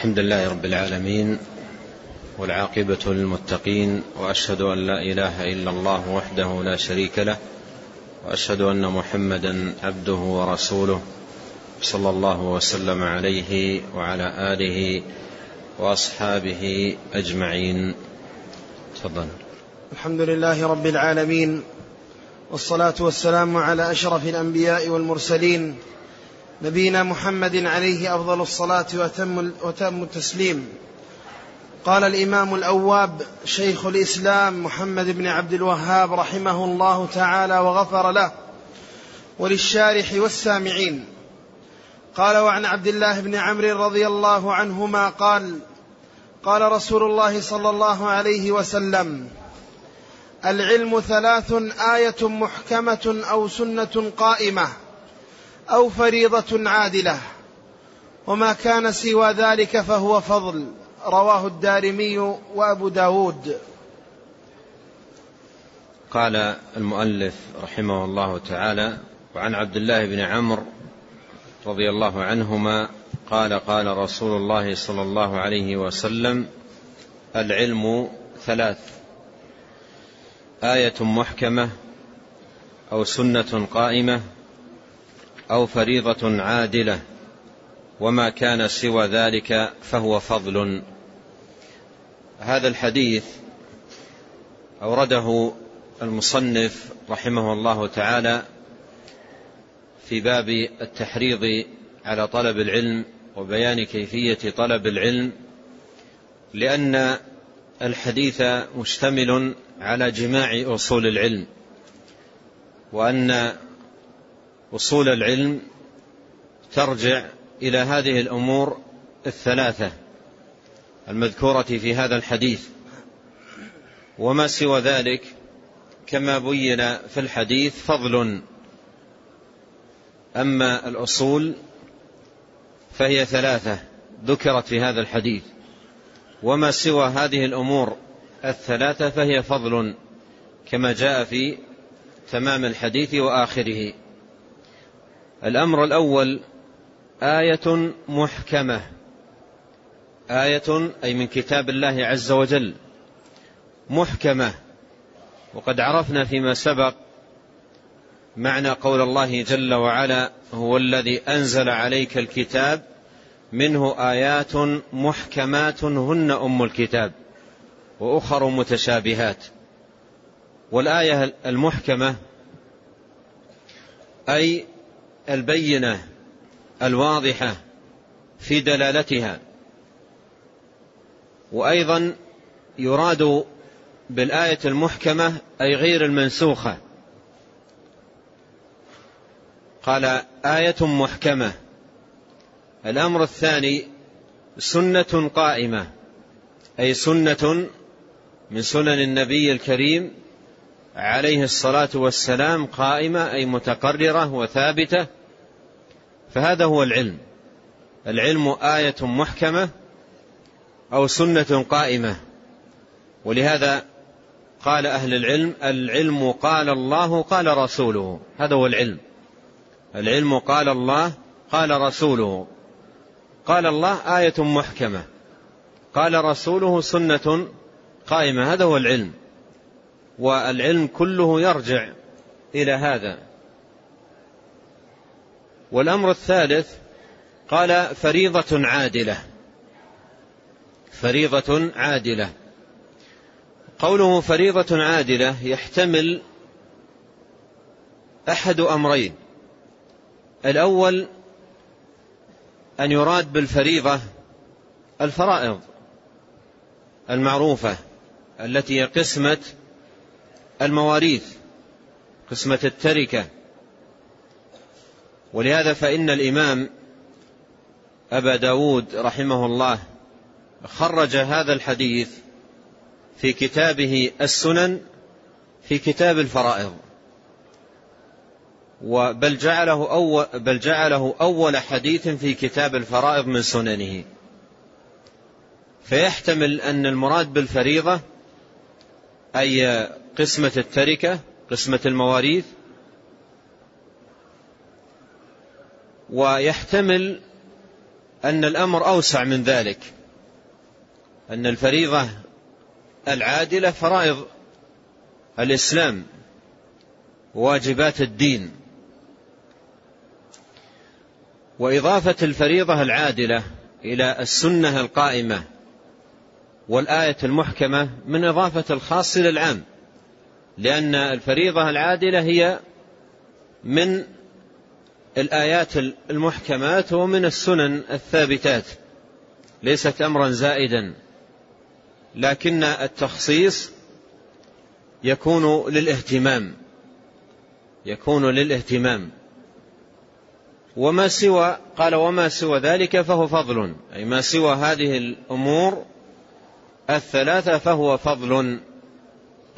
الحمد لله رب العالمين والعاقبة للمتقين وأشهد أن لا إله إلا الله وحده لا شريك له وأشهد أن محمدا عبده ورسوله صلى الله وسلم عليه وعلى آله وأصحابه أجمعين. تفضل. الحمد لله رب العالمين والصلاة والسلام على أشرف الأنبياء والمرسلين نبينا محمد عليه أفضل الصلاة وأتم, وتم التسليم. قال الإمام الأواب شيخ الإسلام محمد بن عبد الوهاب رحمه الله تعالى وغفر له وللشارح والسامعين. قال وعن عبد الله بن عمرو رضي الله عنهما قال قال رسول الله صلى الله عليه وسلم العلم ثلاث آية محكمة أو سنة قائمة. أو فريضة عادلة. وما كان سوى ذلك فهو فضل. رواه الدارمي وأبو داود. قال المؤلف رحمه الله تعالى وعن عبد الله بن عمرو رضي الله عنهما قال قال رسول الله صلى الله عليه وسلم العلم ثلاث آية محكمة أو سنة قائمة أو فريضة عادلة وما كان سوى ذلك فهو فضل. هذا الحديث أورده المصنف رحمه الله تعالى في باب التحريض على طلب العلم وبيان كيفية طلب العلم لأن الحديث مشتمل على جماع أصول العلم وأن أصول العلم ترجع إلى هذه الأمور الثلاثة المذكورة في هذا الحديث وما سوى ذلك كما بين في الحديث فضل. أما الأصول فهي ثلاثة ذكرت في هذا الحديث وما سوى هذه الأمور الثلاثة فهي فضل كما جاء في تمام الحديث وآخره. الأمر الأول آية محكمة. آية أي من كتاب الله عز وجل. محكمة. وقد عرفنا فيما سبق معنى قول الله جل وعلا هو الذي أنزل عليك الكتاب منه آيات محكمات هن أم الكتاب وأخر متشابهات. والآية المحكمة أي البينة الواضحة في دلالتها. وأيضا يراد بالآية المحكمة أي غير المنسوخة. قال آية محكمة. الأمر الثاني سنة قائمة أي سنة من سنن النبي الكريم عليه الصلاة والسلام قائمة أي متقررة وثابتة فهذا هو العلم. العلم آية محكمة أو سنة قائمة. ولهذا قال أهل العلم العلم قال الله قال رسوله. هذا هو العلم. العلم قال الله قال رسوله. قال الله آية محكمة. قال رسوله سنة قائمة. هذا هو العلم. والعلم كله يرجع إلى هذا. والأمر الثالث قال فريضة عادلة. فريضة عادلة. قوله فريضة عادلة يحتمل أحد أمرين. الأول أن يراد بالفريضة الفرائض المعروفة التي هي قسمة المواريث قسمة التركة. ولهذا فإن الإمام أبا داود رحمه الله خرج هذا الحديث في كتابه السنن في كتاب الفرائض. بل جعله أول, بل جعله أول حديث في كتاب الفرائض من سننه. فيحتمل أن المراد بالفريضة أي قسمة التركة قسمة المواريث ويحتمل أن الأمر أوسع من ذلك أن الفريضة العادلة فرائض الإسلام واجبات الدين. وإضافة الفريضة العادلة إلى السنة القائمة والآية المحكمة من إضافة الخاص إلى العام لأن الفريضة العادلة هي من الآيات المحكمات ومن السنن الثابتات. ليست أمرا زائدا. لكن التخصيص يكون للاهتمام. يكون للاهتمام. وما سوى قال وما سوى ذلك فهو فضل. أي ما سوى هذه الأمور الثلاثة فهو فضل.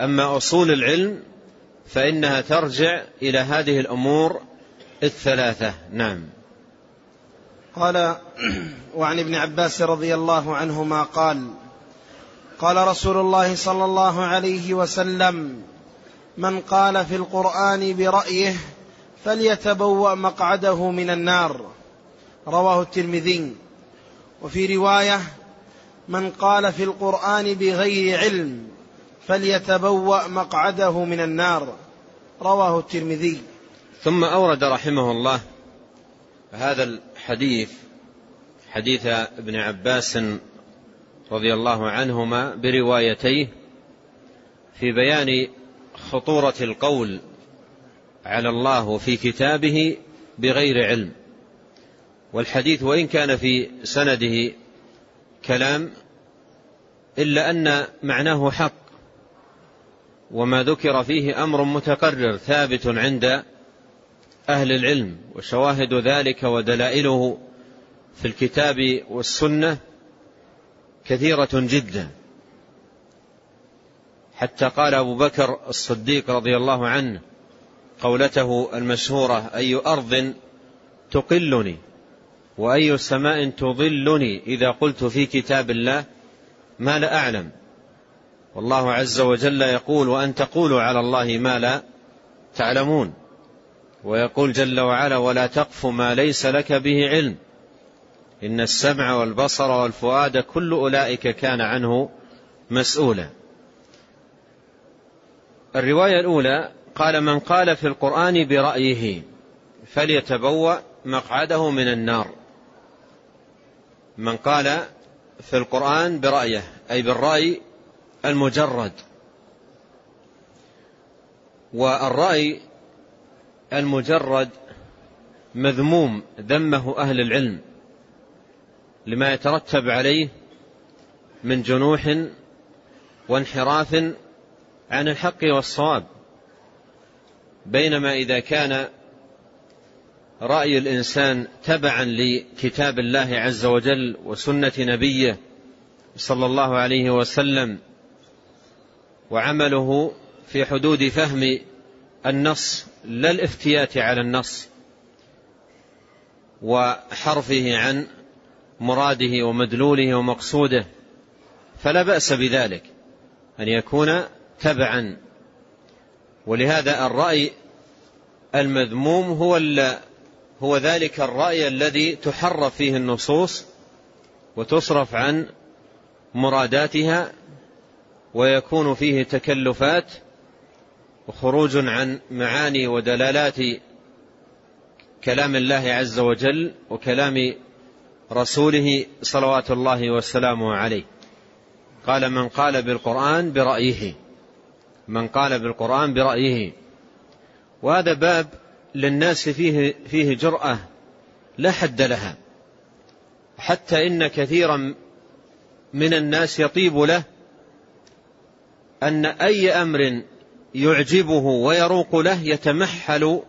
أما أصول العلم فإنها ترجع إلى هذه الأمور الثلاثة. نعم. قال وعن ابن عباس رضي الله عنهما قال قال رسول الله صلى الله عليه وسلم من قال في القرآن برأيه فليتبوأ مقعده من النار رواه الترمذي. وفي رواية من قال في القرآن بغير علم فليتبوأ مقعده من النار رواه الترمذي. ثم أورد رحمه الله هذا الحديث حديث ابن عباس رضي الله عنهما بروايتيه في بيان خطورة القول على الله في كتابه بغير علم. والحديث وإن كان في سنده كلام إلا أن معناه حق وما ذكر فيه أمر متقرر ثابت عند أهل العلم وشواهد ذلك ودلائله في الكتاب والسنة كثيرة جدا. حتى قال أبو بكر الصديق رضي الله عنه قولته المشهورة أي أرض تقلني وأي سماء تظلني إذا قلت في كتاب الله ما لا أعلم. والله عز وجل يقول وأن تقولوا على الله ما لا تعلمون. ويقول جل وعلا ولا تقف ما ليس لك به علم. إن السمع والبصر والفؤاد كل أولئك كان عنه مسؤولا. الرواية الأولى قال من قال في القرآن برأيه فليتبوأ مقعده من النار. من قال في القرآن برأيه أي بالرأي المجرد. والرأي المجرد مذموم ذمه أهل العلم لما يترتب عليه من جنوح وانحراف عن الحق والصواب بينما إذا كان رأي الإنسان تبعا لكتاب الله عز وجل وسنة نبيه صلى الله عليه وسلم وعمله في حدود فهم النص لا الافتيات على النص وحرفه عن مراده ومدلوله ومقصوده فلا بأس بذلك أن يكون تبعا. ولهذا الرأي المذموم هو هو ذلك الرأي الذي تحرف فيه النصوص وتصرف عن مراداتها ويكون فيه تكلفات وخروج عن معاني ودلالات كلام الله عز وجل وكلام رسوله صلوات الله وسلامه عليه. قال من قال بالقرآن برأيه. من قال بالقرآن برأيه. وهذا باب للناس فيه فيه جرأة لا حد لها. حتى إن كثيرا من الناس يطيب له أن أي أمر يعجبه ويروق له يتمحل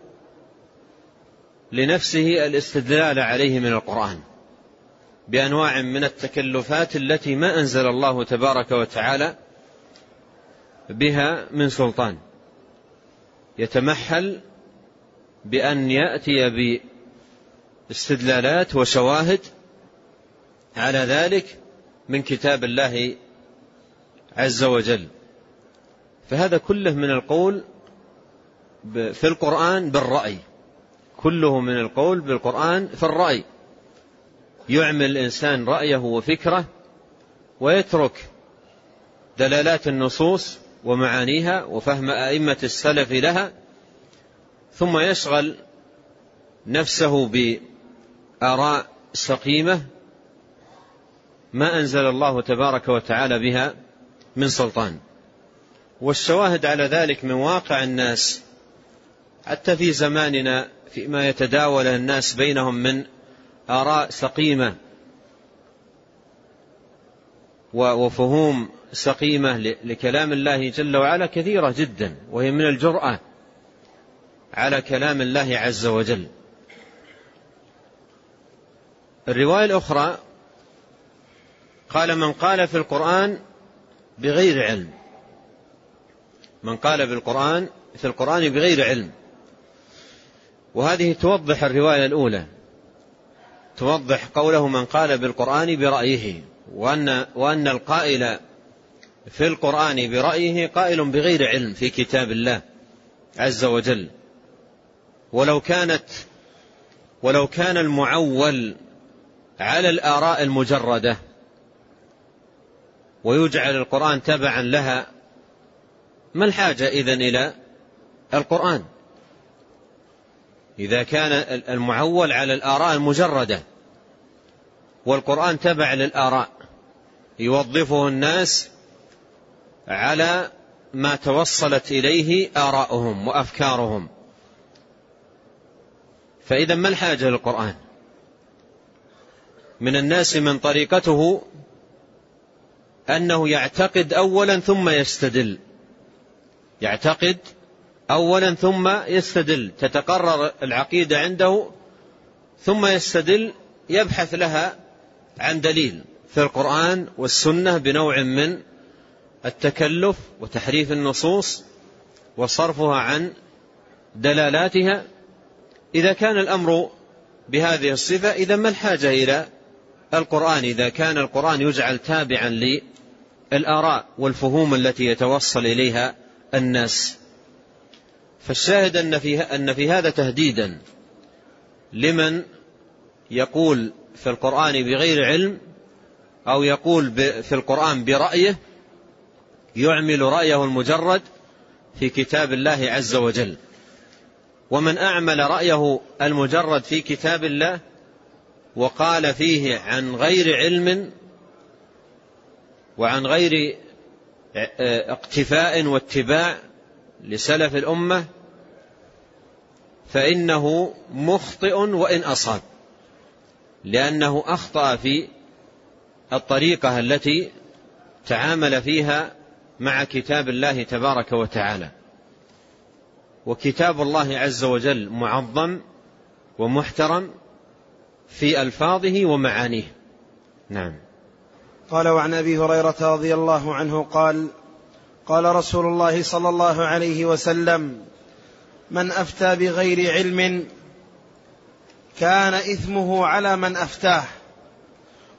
لنفسه الاستدلال عليه من القرآن بأنواع من التكلفات التي ما أنزل الله تبارك وتعالى بها من سلطان. يتمحل بأن يأتي باستدلالات وشواهد على ذلك من كتاب الله عز وجل. فهذا كله من القول في القرآن بالرأي. كله من القول بالقرآن في الرأي. يعمل الإنسان رأيه وفكره ويترك دلالات النصوص ومعانيها وفهم أئمة السلف لها ثم يشغل نفسه بآراء سقيمة ما أنزل الله تبارك وتعالى بها من سلطان. والشواهد على ذلك من واقع الناس حتى في زماننا فيما يتداول الناس بينهم من آراء سقيمة وفهوم سقيمة لكلام الله جل وعلا كثيرة جدا وهي من الجرأة على كلام الله عز وجل. الرواية الأخرى قال من قال في القرآن بغير علم من قال بالقرآن في القرآن بغير علم. وهذه توضح الرواية الأولى. توضح قوله من قال بالقرآن برأيه وأن, وأن القائل في القرآن برأيه قائل بغير علم في كتاب الله عز وجل. ولو كانت ولو كان المعول على الآراء المجردة ويجعل القرآن تبعا لها ما الحاجة إذن إلى القرآن؟ إذا كان المعول على الآراء المجردة والقرآن تبع للآراء يوظفه الناس على ما توصلت إليه آراؤهم وأفكارهم. فإذا ما الحاجة للقرآن؟ من الناس من طريقته أنه يعتقد أولا ثم يستدل. يعتقد أولا ثم يستدل تتقرر العقيدة عنده ثم يستدل يبحث لها عن دليل في القرآن والسنة بنوع من التكلف وتحريف النصوص وصرفها عن دلالاتها. إذا كان الأمر بهذه الصفة إذا ما الحاجة إلى القرآن؟ إذا كان القرآن يجعل تابعا للآراء والفهوم التي يتوصل إليها الناس. فالشاهد أن في, أن في هذا تهديدا لمن يقول في القرآن بغير علم أو يقول في القرآن برأيه يعمل رأيه المجرد في كتاب الله عز وجل. ومن أعمل رأيه المجرد في كتاب الله وقال فيه عن غير علم وعن غير اقتفاء واتباع لسلف الأمة فإنه مخطئ وإن أصاب لأنه أخطأ في الطريقة التي تعامل فيها مع كتاب الله تبارك وتعالى. وكتاب الله عز وجل معظم ومحترم في ألفاظه ومعانيه. نعم. قال وعن أبي هريرة رضي الله عنه قال قال رسول الله صلى الله عليه وسلم من أفتى بغير علم كان إثمه على من أفتاه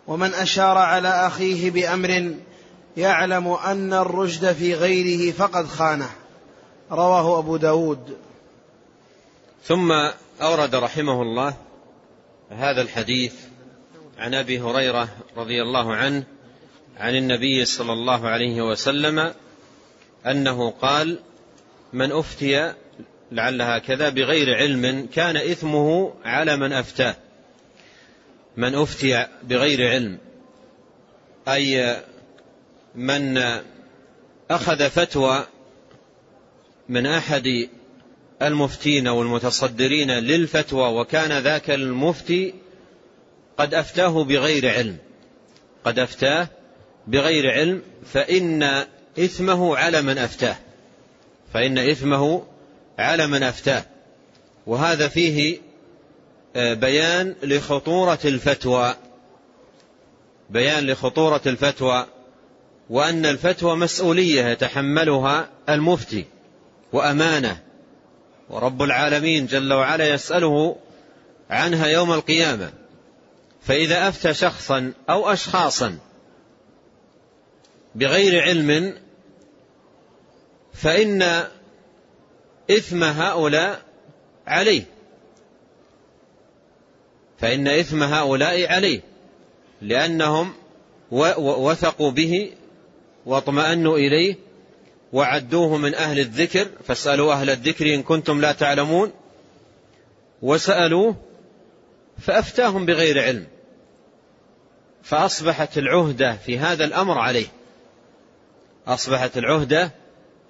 ومن أشار على أخيه بأمر يعلم أن الرشد في غيره فقد خانه. رواه أبو داود. ثم أورد رحمه الله هذا الحديث عن أبي هريرة رضي الله عنه عن النبي صلى الله عليه وسلم أنه قال من أفتي لعل هكذا بغير علم كان إثمه على من أفتاه. من أفتي بغير علم أي من أخذ فتوى من أحد المفتين والمتصدرين للفتوى وكان ذاك المفتي قد أفتاه بغير علم قد أفتاه بغير علم فإن إثمه على من أفتاه. فإن إثمه على من أفتاه. وهذا فيه آه، بيان لخطورة الفتوى. بيان لخطورة الفتوى. وأن الفتوى مسؤولية يتحملها المفتي وأمانة. ورب العالمين جل وعلا يسأله عنها يوم القيامة. فإذا أفتى شخصا أو أشخاصا بغير علم فإن إثم هؤلاء عليه. فإن إثم هؤلاء عليه لأنهم وثقوا به واطمأنوا إليه وعدوه من أهل الذكر. فاسألوا أهل الذكر إن كنتم لا تعلمون. وسألوه فأفتاهم بغير علم. فأصبحت العهدة في هذا الأمر عليه. أصبحت العهدة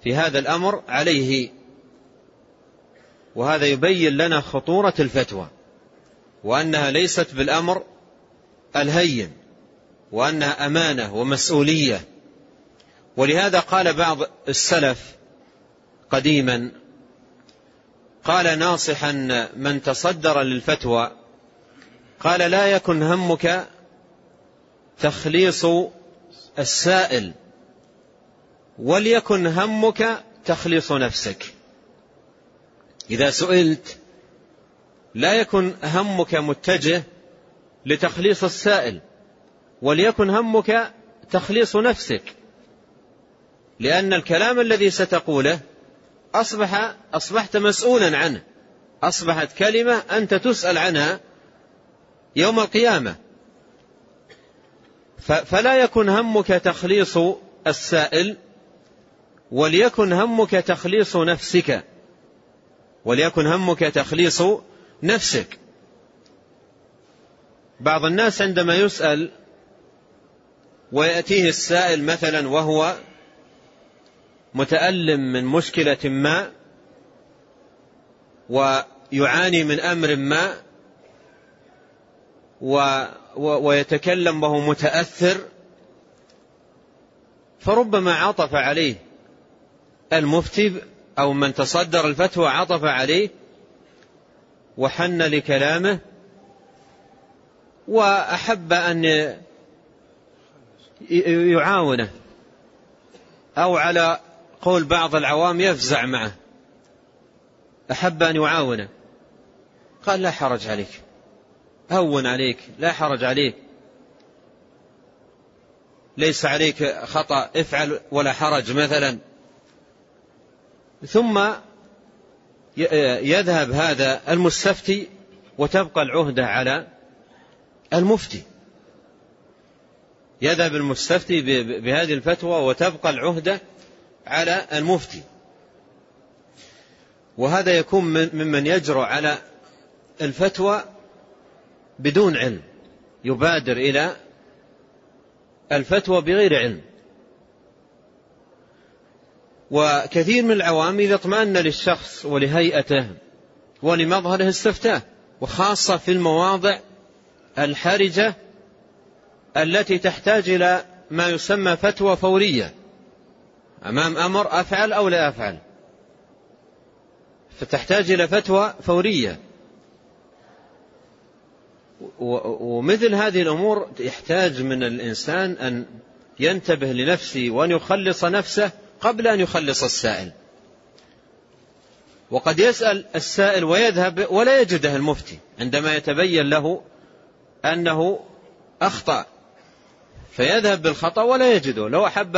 في هذا الأمر عليه. وهذا يبين لنا خطورة الفتوى وأنها ليست بالأمر الهين وأنها أمانة ومسؤولية. ولهذا قال بعض السلف قديما قال ناصحا من تصدر للفتوى قال لا يكن همك تخليص السائل. وليكن همك تخليص نفسك. إذا سئلت لا يكن همك متجه لتخليص السائل وليكن همك تخليص نفسك. لأن الكلام الذي ستقوله أصبح أصبحت مسؤولا عنه. أصبحت كلمة أنت تسأل عنها يوم القيامة. فلا يكن همك تخليص السائل وليكن همك تخليص نفسك. وليكن همك تخليص نفسك. بعض الناس عندما يسأل ويأتيه السائل مثلا وهو متألم من مشكلة ما ويعاني من أمر ما و ويتكلم وهو متأثر فربما عطف عليه. المفتي أو من تصدر الفتوى عطف عليه وحن لكلامه وأحب أن يعاونه أو على قول بعض العوام يفزع معه. أحب أن يعاونه. قال لا حرج عليك. هون عليك. لا حرج عليك. ليس عليك خطأ. افعل ولا حرج. مثلا ثم يذهب هذا المستفتي وتبقى العهدة على المفتي. يذهب المستفتي بهذه الفتوى وتبقى العهدة على المفتي. وهذا يكون ممن يجرؤ على الفتوى بدون علم يبادر إلى الفتوى بغير علم. وكثير من العوام إذا اطمأن للشخص ولهيئته ولمظهره استفتاه وخاصة في المواضع الحرجة التي تحتاج إلى ما يسمى فتوى فورية. أمام أمر أفعل أو لا أفعل. فتحتاج إلى فتوى فورية. ومثل هذه الأمور يحتاج من الإنسان أن ينتبه لنفسه وأن يخلص نفسه قبل أن يخلص السائل. وقد يسأل السائل ويذهب ولا يجده المفتي عندما يتبين له أنه أخطأ. فيذهب بالخطأ ولا يجده. لو أحب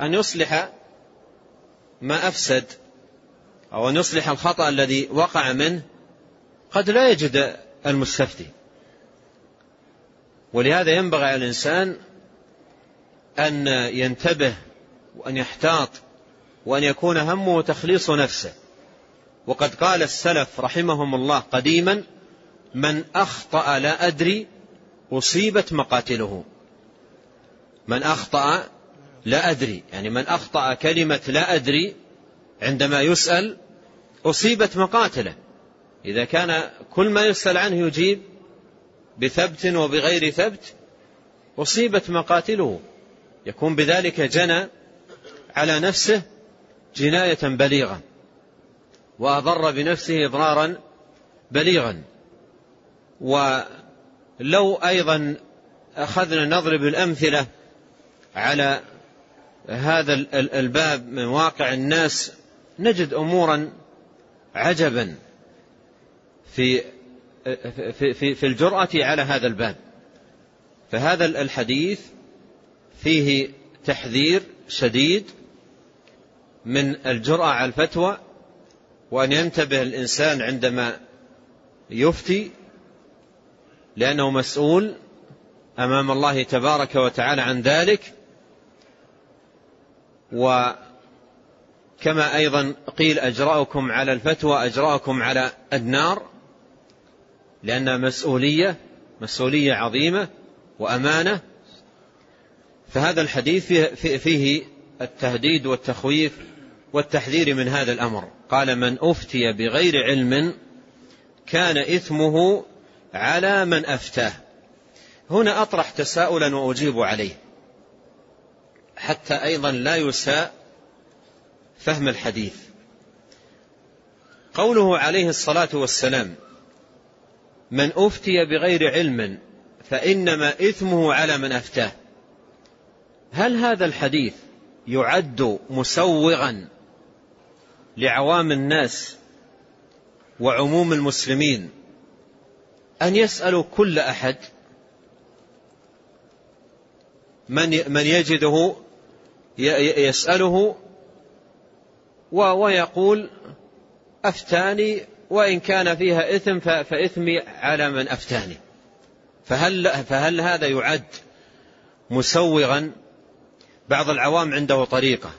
أن يصلح ما أفسد أو أن يصلح الخطأ الذي وقع منه قد لا يجد المستفتي. ولهذا ينبغي على الإنسان أن ينتبه وأن يحتاط وأن يكون همه تخليص نفسه. وقد قال السلف رحمهم الله قديما من أخطأ لا أدري أصيبت مقاتله. من أخطأ لا أدري يعني من أخطأ كلمة لا أدري عندما يسأل أصيبت مقاتله. إذا كان كل ما يسأل عنه يجيب بثبت وبغير ثبت أصيبت مقاتله. يكون بذلك جنى على نفسه جناية بليغة وأضر بنفسه إضرارا بليغا. ولو أيضا أخذنا نضرب الأمثلة على هذا الباب من واقع الناس نجد أمورا عجبا في في في, في الجرأة على هذا الباب. فهذا الحديث فيه تحذير شديد من الجرأة على الفتوى وأن ينتبه الإنسان عندما يفتي لأنه مسؤول أمام الله تبارك وتعالى عن ذلك. وكما أيضا قيل أجرأكم على الفتوى أجرأكم على النار لأنها مسؤولية مسؤولية عظيمة وأمانة. فهذا الحديث فيه التهديد والتخويف والتحذير من هذا الأمر. قال من أفتي بغير علم كان إثمه على من أفتاه. هنا أطرح تساؤلا وأجيب عليه. حتى أيضا لا يساء فهم الحديث. قوله عليه الصلاة والسلام من أفتي بغير علم فإنما إثمه على من أفتاه. هل هذا الحديث يعد مسوغا لعوام الناس وعموم المسلمين أن يسألوا كل أحد من من يجده يسأله ويقول أفتاني وإن كان فيها إثم فإثمي على من أفتاني. فهل, فهل هذا يعد مسوغا؟ بعض العوام عنده طريقة.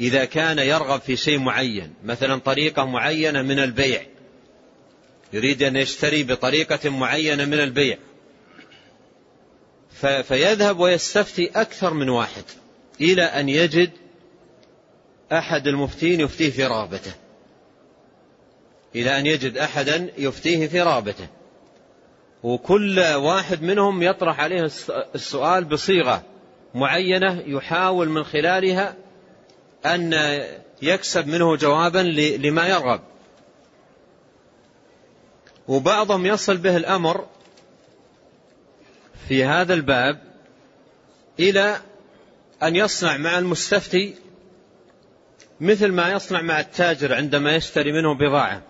إذا كان يرغب في شيء معين مثلا طريقة معينة من البيع. يريد أن يشتري بطريقة معينة من البيع. فيذهب ويستفتي أكثر من واحد إلى أن يجد أحد المفتين يفتيه في رغبته. إلى أن يجد أحدا يفتيه في رغبته. وكل واحد منهم يطرح عليه السؤال بصيغة معينة يحاول من خلالها أن يكسب منه جوابا لما يرغب. وبعضهم يصل به الأمر في هذا الباب إلى أن يصنع مع المستفتي مثل ما يصنع مع التاجر عندما يشتري منه بضاعة.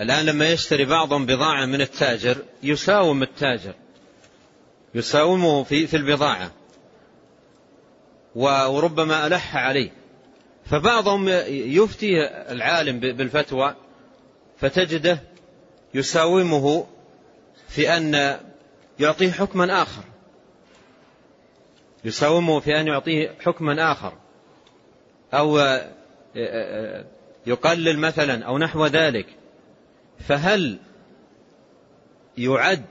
الآن لما يشتري بعضهم بضاعة من التاجر يساوم التاجر. يساومه في في البضاعة. وربما ألح عليه. فبعضهم يفتي العالم بالفتوى فتجده يساومه في أن يعطيه حكما آخر. يساومه في أن يعطيه حكما آخر. أو يقلل مثلا أو نحو ذلك. فهل يعد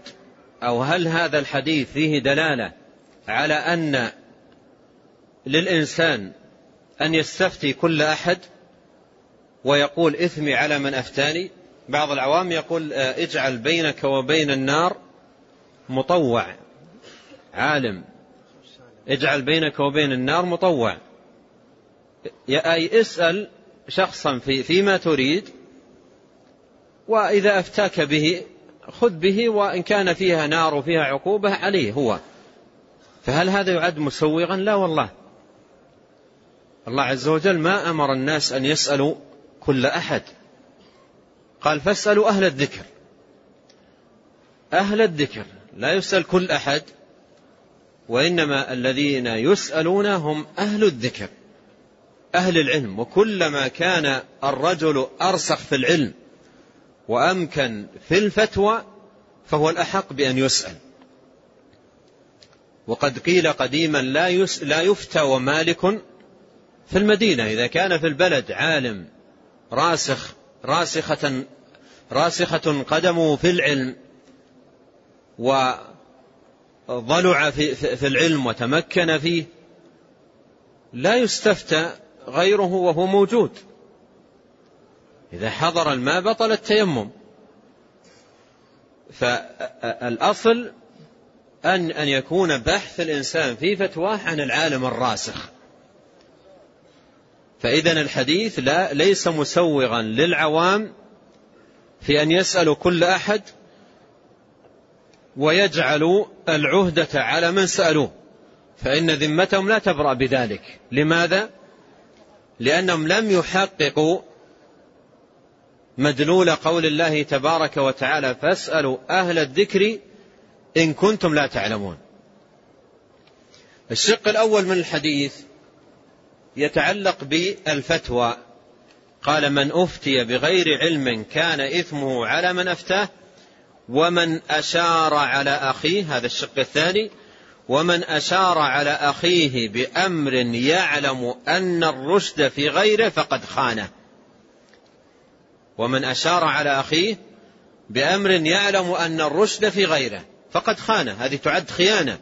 أو هل هذا الحديث فيه دلالة على أن للإنسان أن يستفتي كل أحد ويقول إثمي على من أفتاني. بعض العوام يقول اجعل بينك وبين النار مطوع عالم. اجعل بينك وبين النار مطوع. أي اسأل شخصا في فيما تريد وإذا أفتاك به خذ به وإن كان فيها نار وفيها عقوبة عليه هو. فهل هذا يعد مسوغا؟ لا والله. الله عز وجل ما أمر الناس أن يسألوا كل أحد. قال فاسألوا أهل الذكر. أهل الذكر لا يسأل كل أحد وإنما الذين يسألون هم أهل الذكر أهل العلم. وكلما كان الرجل أرسخ في العلم وأمكن في الفتوى فهو الأحق بأن يسأل. وقد قيل قديما لا, لا يفتى ومالك في المدينة إذا كان في البلد عالم راسخ راسخة راسخة قدمه في العلم وضلع في, في العلم وتمكن فيه لا يستفتى غيره وهو موجود. إذا حضر الماء بطل التيمم. فالأصل أن أن يكون بحث الإنسان في فتواه عن العالم الراسخ. فإذا الحديث لا ليس مسوغا للعوام في أن يسألوا كل أحد ويجعلوا العهدة على من سألوه. فإن ذمتهم لا تبرأ بذلك. لماذا؟ لأنهم لم يحققوا مدلول قول الله تبارك وتعالى فاسألوا أهل الذكر إن كنتم لا تعلمون. الشق الأول من الحديث يتعلق بالفتوى. قال من أفتي بغير علم كان إثمه على من أفتاه ومن أشار على أخيه هذا الشق الثاني ومن أشار على أخيه بأمر يعلم أن الرشد في غيره فقد خانه. ومن أشار على أخيه بأمر يعلم أن الرشد في غيره فقد خانه. هذه تعد خيانة.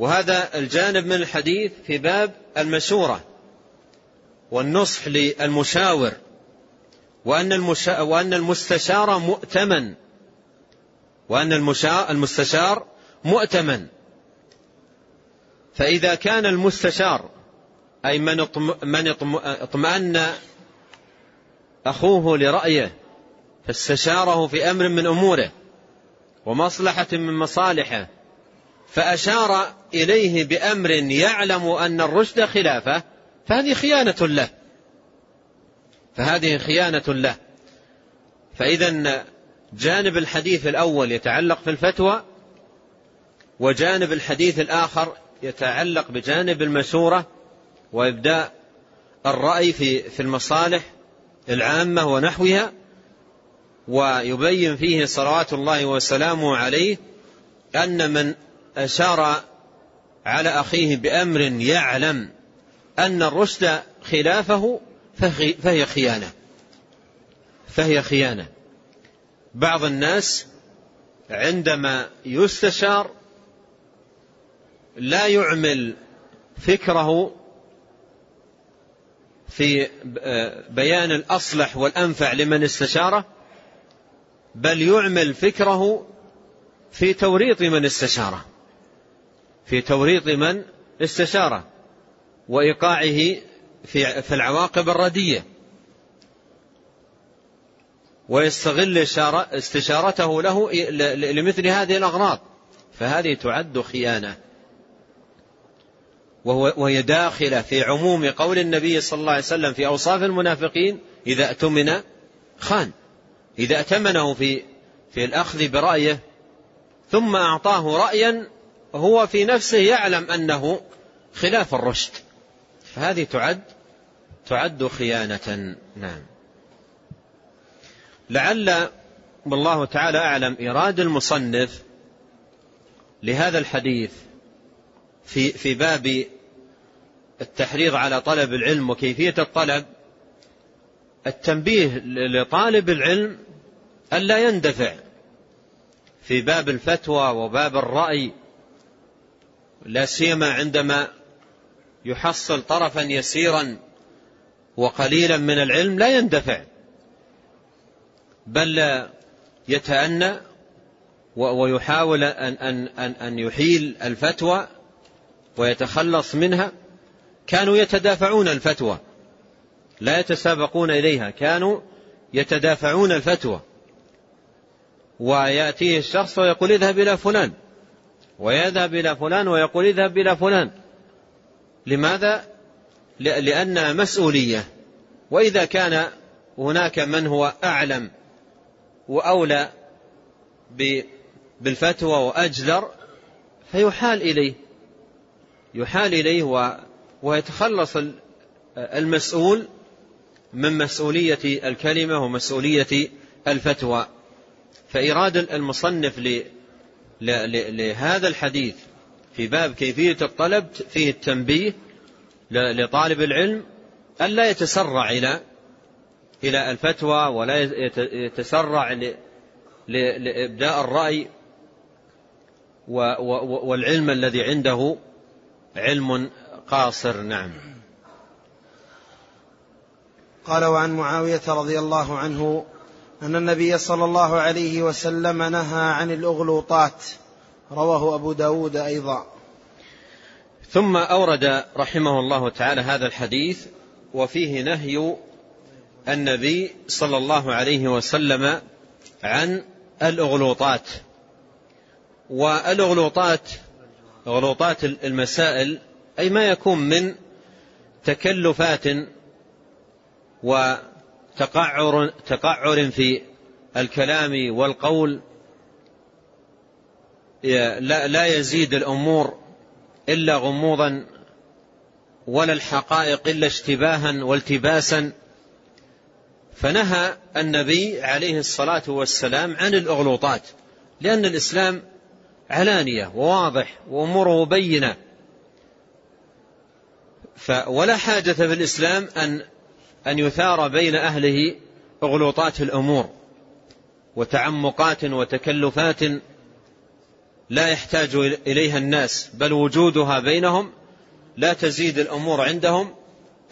وهذا الجانب من الحديث في باب المشورة والنصح للمشاور وأن, المشا... وأن المستشار مؤتمن وأن المشا... المستشار مؤتمن. فإذا كان المستشار أي من, اطم... من اطم... اطمأن أخوه لرأيه فاستشاره في أمر من أموره ومصلحة من مصالحه فأشار إليه بأمر يعلم أن الرشد خلافة فهذه خيانة له. فهذه خيانة له. فإذا جانب الحديث الأول يتعلق في الفتوى وجانب الحديث الآخر يتعلق بجانب المشورة وإبداء الرأي في في المصالح العامة ونحوها ويبين فيه صلوات الله وسلامه عليه أن من أشار على أخيه بأمر يعلم أن الرشد خلافه فهي خيانة. فهي خيانة. بعض الناس عندما يستشار لا يعمل فكره في بيان الأصلح والأنفع لمن استشاره بل يعمل فكره في توريط من استشاره. في توريط من استشاره وإيقاعه في في العواقب الردية. ويستغل استشارته له لمثل هذه الأغراض. فهذه تعد خيانة. وهي داخلة في عموم قول النبي صلى الله عليه وسلم في أوصاف المنافقين إذا اؤتمن خان. إذا ائتمنه في في الأخذ برأيه ثم أعطاه رأيا هو في نفسه يعلم أنه خلاف الرشد. فهذه تعد تعد خيانة. نعم. لعل والله تعالى أعلم إراد المصنف لهذا الحديث في في باب التحريض على طلب العلم وكيفية الطلب التنبيه لطالب العلم ألا يندفع في باب الفتوى وباب الرأي لا سيما عندما يحصل طرفا يسيرا وقليلا من العلم لا يندفع بل يتأنى ويحاول أن, أن, أن, أن يحيل الفتوى ويتخلص منها. كانوا يتدافعون الفتوى لا يتسابقون إليها كانوا يتدافعون الفتوى. ويأتيه الشخص ويقول اذهب إلى فلان. ويذهب إلى فلان ويقول اذهب إلى فلان. لماذا؟ لأنها مسؤولية. وإذا كان هناك من هو أعلم وأولى بالفتوى وأجدر فيحال إليه. يحال إليه ويتخلص المسؤول من مسؤولية الكلمة ومسؤولية الفتوى. فإراد المصنف لهذا الحديث في باب كيفية الطلب فيه التنبيه لطالب العلم ألا يتسرع إلى إلى الفتوى ولا يتسرع لإبداء الرأي والعلم الذي عنده علم قاصر. نعم. قال وعن معاوية رضي الله عنه أن النبي صلى الله عليه وسلم نهى عن الأغلوطات. رواه أبو داود أيضا. ثم أورد رحمه الله تعالى هذا الحديث وفيه نهي النبي صلى الله عليه وسلم عن الأغلوطات. والأغلوطات أغلوطات المسائل أي ما يكون من تكلفات وتقعر تقعر في الكلام والقول لا, لا يزيد الأمور إلا غموضا ولا الحقائق إلا اشتباها والتباسا. فنهى النبي عليه الصلاة والسلام عن الأغلوطات لأن الإسلام علانية وواضح وأموره بينة. ولا حاجة في الإسلام أن أن يثار بين أهله أغلوطات الأمور وتعمقات وتكلفات لا يحتاج إليها الناس بل وجودها بينهم لا تزيد الأمور عندهم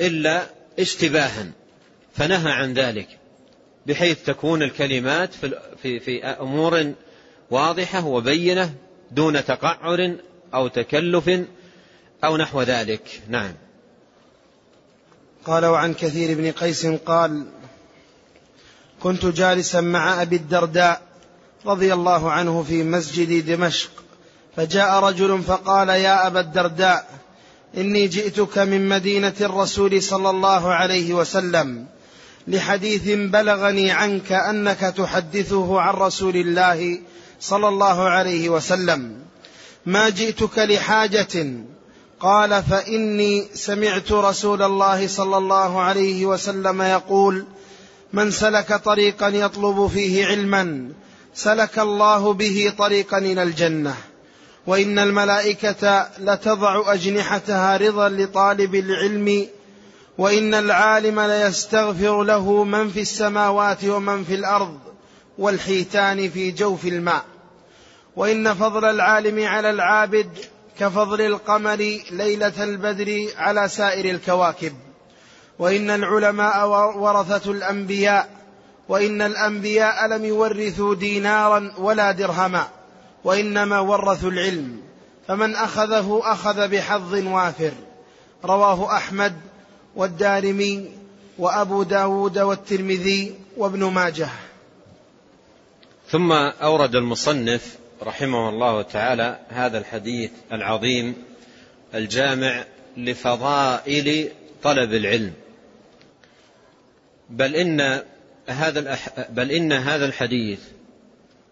إلا اشتباها فنهى عن ذلك بحيث تكون الكلمات في, في, أمور واضحة وبينة دون تقعر أو تكلف أو نحو ذلك. نعم. قال وعن كثير بن قيس قال كنت جالسا مع أبي الدرداء رضي الله عنه في مسجد دمشق فجاء رجل فقال يا أبا الدرداء إني جئتك من مدينة الرسول صلى الله عليه وسلم لحديث بلغني عنك أنك تحدثه عن رسول الله صلى الله عليه وسلم. ما جئتك لحاجة قال فإني سمعت رسول الله صلى الله عليه وسلم يقول من سلك طريقا يطلب فيه علما سلك الله به طريقا إلى الجنة. وإن الملائكة لتضع أجنحتها رضا لطالب العلم وإن العالم ليستغفر له من في السماوات ومن في الأرض والحيتان في جوف الماء. وإن فضل العالم على العابد كفضل القمر ليلة البدر على سائر الكواكب. وإن العلماء ورثة الأنبياء وإن الأنبياء لم يورثوا دينارا ولا درهما وإنما ورثوا العلم. فمن أخذه أخذ بحظ وافر. رواه أحمد والدارمي وأبو داود والترمذي وابن ماجه. ثم أورد المصنف رحمه الله تعالى هذا الحديث العظيم الجامع لفضائل طلب العلم بل إن هذا. بل إن هذا الحديث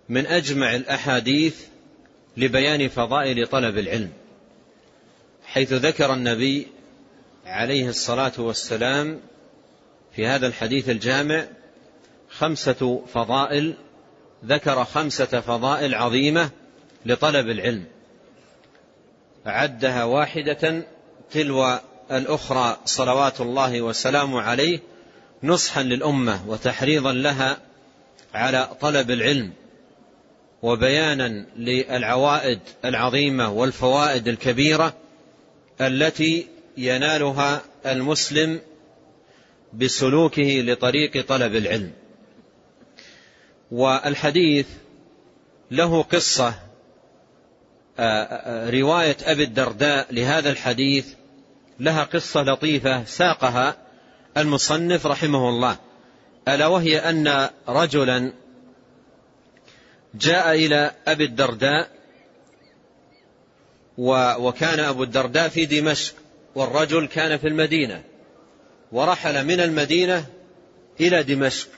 من أجمع الأحاديث لبيان فضائل طلب العلم حيث ذكر النبي عليه الصلاة والسلام في هذا الحديث الجامع خمسة فضائل ذكر خمسة فضائل عظيمة لطلب العلم. عدها واحدة تلو الأخرى صلوات الله وسلامه عليه نصحا للأمة وتحريضا لها على طلب العلم وبيانا للعوائد العظيمة والفوائد الكبيرة التي ينالها المسلم بسلوكه لطريق طلب العلم. والحديث له قصة. رواية أبي الدرداء لهذا الحديث لها قصة لطيفة ساقها المصنف رحمه الله. ألا وهي أن رجلا جاء إلى أبي الدرداء وكان أبو الدرداء في دمشق والرجل كان في المدينة ورحل من المدينة إلى دمشق.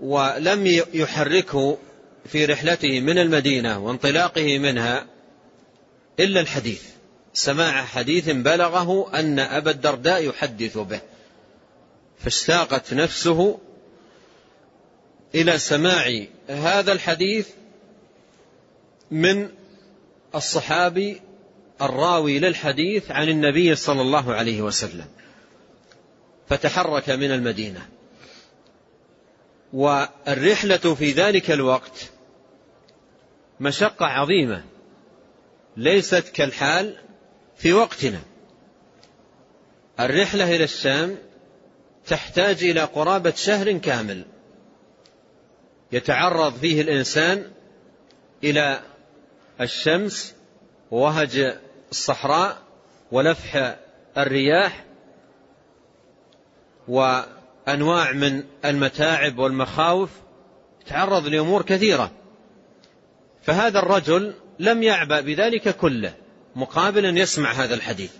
ولم يحركه في رحلته من المدينة وانطلاقه منها إلا الحديث. سماع حديث بلغه أن أبا الدرداء يحدث به. فاشتاقت نفسه إلى سماع هذا الحديث من الصحابي الراوي للحديث عن النبي صلى الله عليه وسلم. فتحرك من المدينة. والرحلة في ذلك الوقت مشقة عظيمة ليست كالحال في وقتنا. الرحلة إلى الشام تحتاج إلى قرابة شهر كامل يتعرض فيه الإنسان إلى الشمس ووهج الصحراء ولفح الرياح و أنواع من المتاعب والمخاوف تعرض لأمور كثيرة. فهذا الرجل لم يعبأ بذلك كله مقابل أن يسمع هذا الحديث.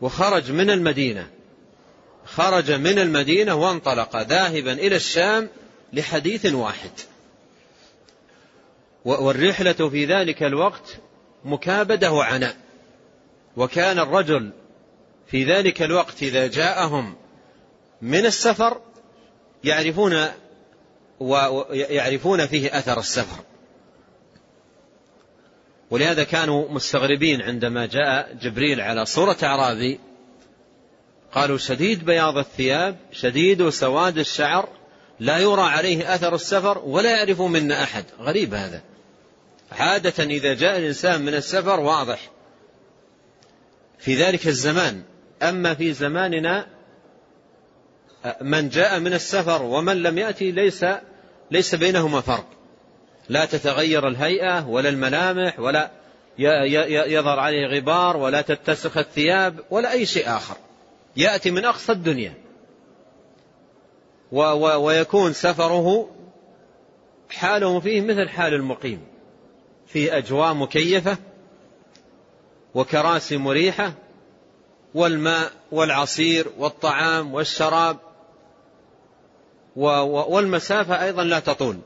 وخرج من المدينة. خرج من المدينة وانطلق ذاهبا إلى الشام لحديث واحد. والرحلة في ذلك الوقت مكابدة وعناء. وكان الرجل في ذلك الوقت إذا جاءهم من السفر يعرفون ويعرفون فيه أثر السفر. ولهذا كانوا مستغربين عندما جاء جبريل على صورة أعرابي. قالوا شديد بياض الثياب شديد سواد الشعر لا يرى عليه أثر السفر ولا يعرف منا أحد. غريب هذا. عادة إذا جاء الإنسان من السفر واضح. في ذلك الزمان. أما في زماننا من جاء من السفر ومن لم يأتي ليس ليس بينهما فرق. لا تتغير الهيئة ولا الملامح ولا يظهر عليه غبار ولا تتسخ الثياب ولا أي شيء آخر. يأتي من أقصى الدنيا. ويكون سفره حاله فيه مثل حال المقيم. في أجواء مكيفة وكراسي مريحة والماء والعصير والطعام والشراب والمسافة أيضا لا تطول.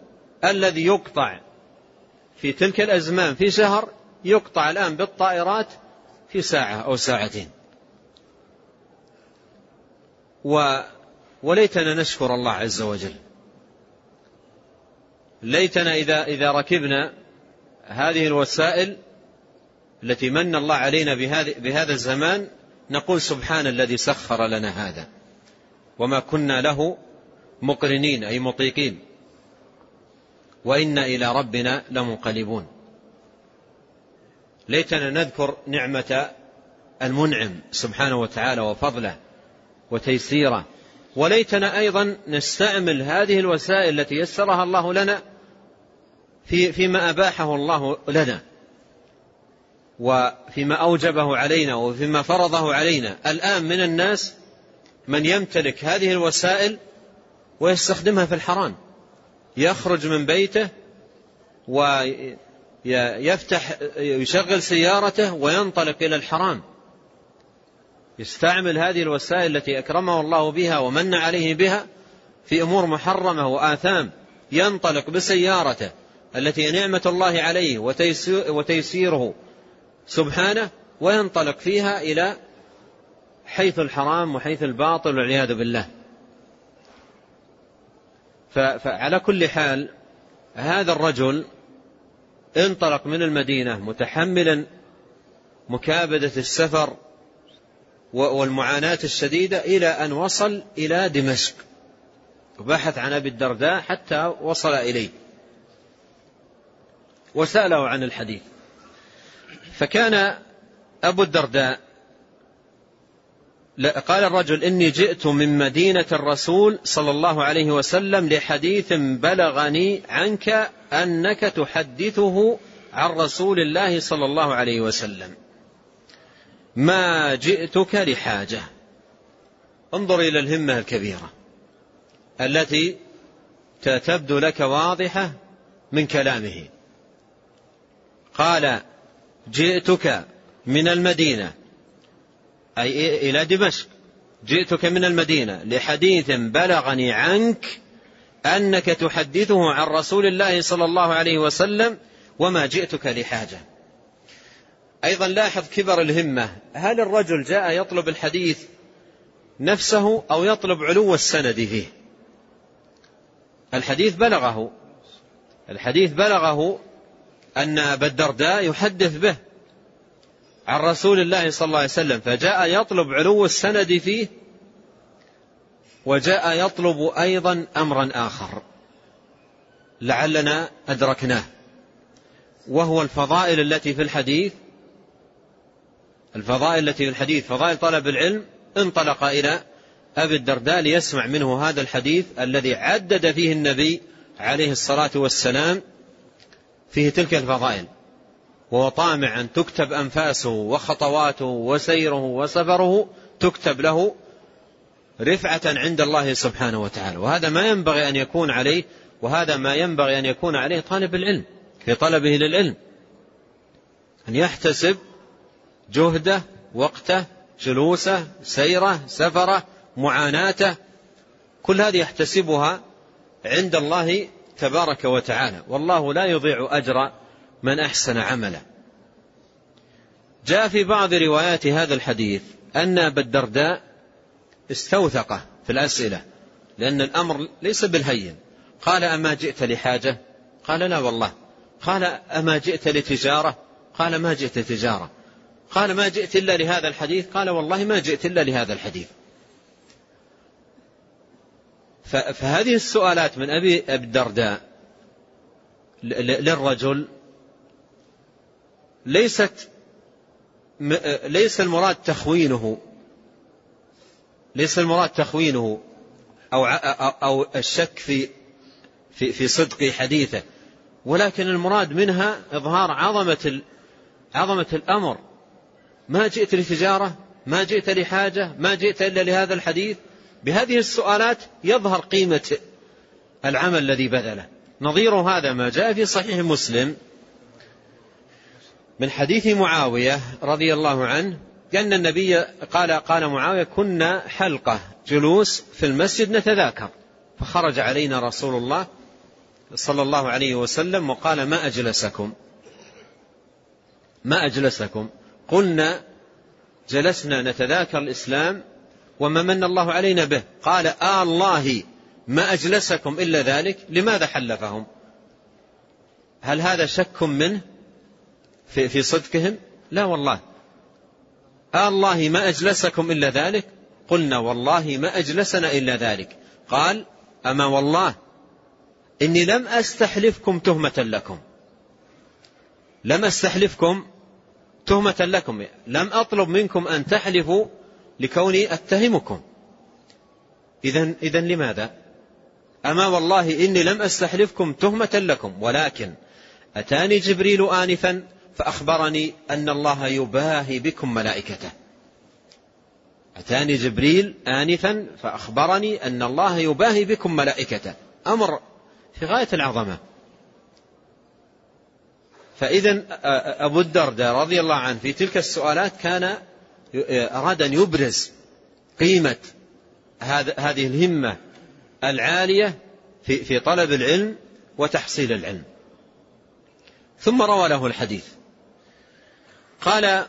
الذي يقطع في تلك الأزمان في شهر يقطع الآن بالطائرات في ساعة أو ساعتين. و وليتنا نشكر الله عز وجل. ليتنا إذا, إذا ركبنا هذه الوسائل التي من الله علينا بهذا الزمان نقول سبحان الذي سخر لنا هذا. وما كنا له مقرنين أي مطيقين. وإنا إلى ربنا لمنقلبون. ليتنا نذكر نعمة المنعم سبحانه وتعالى وفضله وتيسيره. وليتنا أيضا نستعمل هذه الوسائل التي يسرها الله لنا في فيما أباحه الله لنا. وفيما أوجبه علينا وفيما فرضه علينا. الآن من الناس من يمتلك هذه الوسائل ويستخدمها في الحرام. يخرج من بيته ويفتح يشغل سيارته وينطلق إلى الحرام. يستعمل هذه الوسائل التي أكرمه الله بها ومن عليه بها في أمور محرمة وآثام. ينطلق بسيارته التي نعمة الله عليه وتيسيره سبحانه وينطلق فيها إلى حيث الحرام وحيث الباطل والعياذ بالله. فعلى كل حال هذا الرجل انطلق من المدينة متحملا مكابدة السفر والمعاناة الشديدة إلى أن وصل إلى دمشق. وبحث عن أبي الدرداء حتى وصل إليه. وسأله عن الحديث. فكان أبو الدرداء قال الرجل إني جئت من مدينة الرسول صلى الله عليه وسلم لحديث بلغني عنك أنك تحدثه عن رسول الله صلى الله عليه وسلم. ما جئتك لحاجة. انظر إلى الهمة الكبيرة التي تبدو لك واضحة من كلامه. قال جئتك من المدينة أي إلى دمشق. جئتك من المدينة لحديث بلغني عنك أنك تحدثه عن رسول الله صلى الله عليه وسلم وما جئتك لحاجة. أيضا لاحظ كبر الهمة. هل الرجل جاء يطلب الحديث نفسه أو يطلب علو السند فيه؟ الحديث بلغه. الحديث بلغه أن أبا الدرداء يحدث به. عن رسول الله صلى الله عليه وسلم فجاء يطلب علو السند فيه وجاء يطلب أيضا أمرا آخر. لعلنا أدركناه. وهو الفضائل التي في الحديث الفضائل التي في الحديث فضائل طلب العلم انطلق إلى أبي الدرداء ليسمع منه هذا الحديث الذي عدد فيه النبي عليه الصلاة والسلام فيه تلك الفضائل. وهو طامع أن تكتب أنفاسه وخطواته وسيره وسفره تكتب له رفعة عند الله سبحانه وتعالى. وهذا ما ينبغي أن يكون عليه وهذا ما ينبغي أن يكون عليه طالب العلم في طلبه للعلم. أن يحتسب جهده وقته جلوسه سيره سفره معاناته كل هذه يحتسبها عند الله تبارك وتعالى. والله لا يضيع أجر من أحسن عملا. جاء في بعض روايات هذا الحديث أن أبا الدرداء استوثقه في الأسئلة لأن الأمر ليس بالهين. قال أما جئت لحاجة؟ قال لا والله. قال أما جئت لتجارة؟ قال ما جئت تجارة قال ما جئت إلا لهذا الحديث؟ قال والله ما جئت إلا لهذا الحديث. فهذه السؤالات من أبي الدرداء للرجل ليست ليس المراد تخوينه. ليس المراد تخوينه أو أو الشك في في في صدق حديثه ولكن المراد منها إظهار عظمة عظمة الأمر. ما جئت لتجارة ما جئت لحاجة ما جئت إلا لهذا الحديث. بهذه السؤالات يظهر قيمة العمل الذي بذله. نظير هذا ما جاء في صحيح مسلم. من حديث معاوية رضي الله عنه أن النبي قال قال معاوية كنا حلقة جلوس في المسجد نتذاكر فخرج علينا رسول الله صلى الله عليه وسلم وقال ما أجلسكم؟ ما أجلسكم؟ قلنا جلسنا نتذاكر الإسلام وما من الله علينا به قال آه الله ما أجلسكم إلا ذلك لماذا حلفهم؟ هل هذا شك منه؟ في, في صدقهم؟ لا والله. آه الله ما أجلسكم إلا ذلك؟ قلنا والله ما أجلسنا إلا ذلك. قال أما والله إني لم أستحلفكم تهمة لكم. لم أستحلفكم تهمة لكم. لم أطلب منكم أن تحلفوا لكوني أتهمكم. إذا إذا لماذا؟ أما والله إني لم أستحلفكم تهمة لكم ولكن أتاني جبريل آنفا؟ فأخبرني أن الله يباهي بكم ملائكته. أتاني جبريل آنفا فأخبرني أن الله يباهي بكم ملائكته. أمر في غاية العظمة. فإذا أبو الدرداء رضي الله عنه في تلك السؤالات كان أراد أن يبرز قيمة هذه الهمة العالية في طلب العلم وتحصيل العلم. ثم روى له الحديث. قال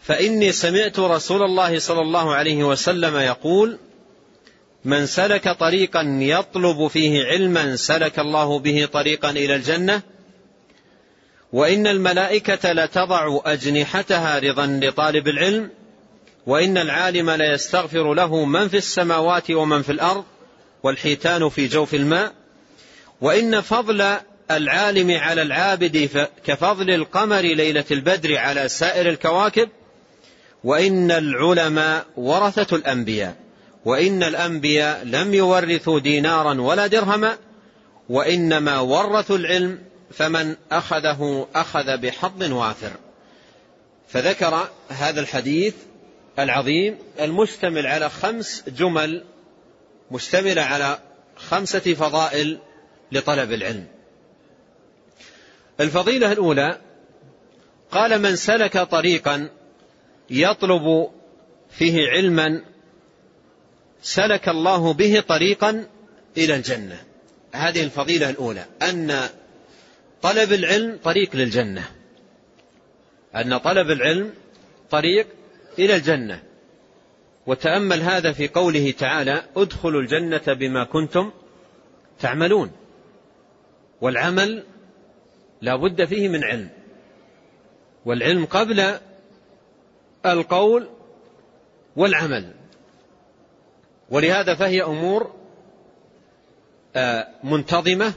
فإني سمعت رسول الله صلى الله عليه وسلم يقول من سلك طريقا يطلب فيه علما سلك الله به طريقا إلى الجنة وإن الملائكة لتضع أجنحتها رضا لطالب العلم وإن العالم ليستغفر له من في السماوات ومن في الأرض والحيتان في جوف الماء وإن فضل العالم على العابد كفضل القمر ليلة البدر على سائر الكواكب وإن العلماء ورثة الأنبياء وإن الأنبياء لم يورثوا دينارا ولا درهما وإنما ورثوا العلم فمن أخذه أخذ بحظ وافر. فذكر هذا الحديث العظيم المشتمل على خمس جمل مشتملة على خمسة فضائل لطلب العلم. الفضيلة الأولى قال من سلك طريقا يطلب فيه علما سلك الله به طريقا إلى الجنة. هذه الفضيلة الأولى أن طلب العلم طريق للجنة. أن طلب العلم طريق إلى الجنة. وتأمل هذا في قوله تعالى ادخلوا الجنة بما كنتم تعملون والعمل لا بد فيه من علم. والعلم قبل القول والعمل. ولهذا فهي أمور آه، منتظمة.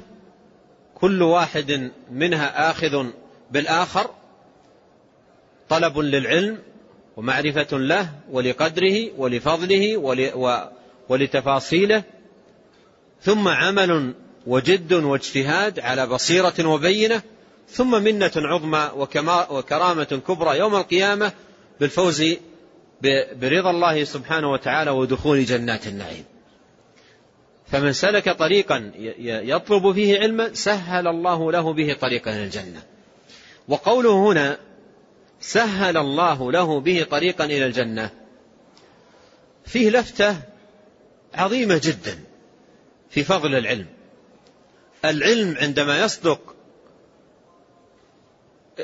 كل واحد منها آخذ بالآخر. طلب للعلم ومعرفة له ولقدره ولفضله ولتفاصيله. ثم عمل وجد واجتهاد على بصيرة وبينة ثم منة عظمى وكرامة كبرى يوم القيامة بالفوز برضا الله سبحانه وتعالى ودخول جنات النعيم. فمن سلك طريقا يطلب فيه علما سهل الله له به طريقا إلى الجنة. وقوله هنا سهل الله له به طريقا إلى الجنة فيه لفتة عظيمة جدا في فضل العلم. العلم عندما يصدق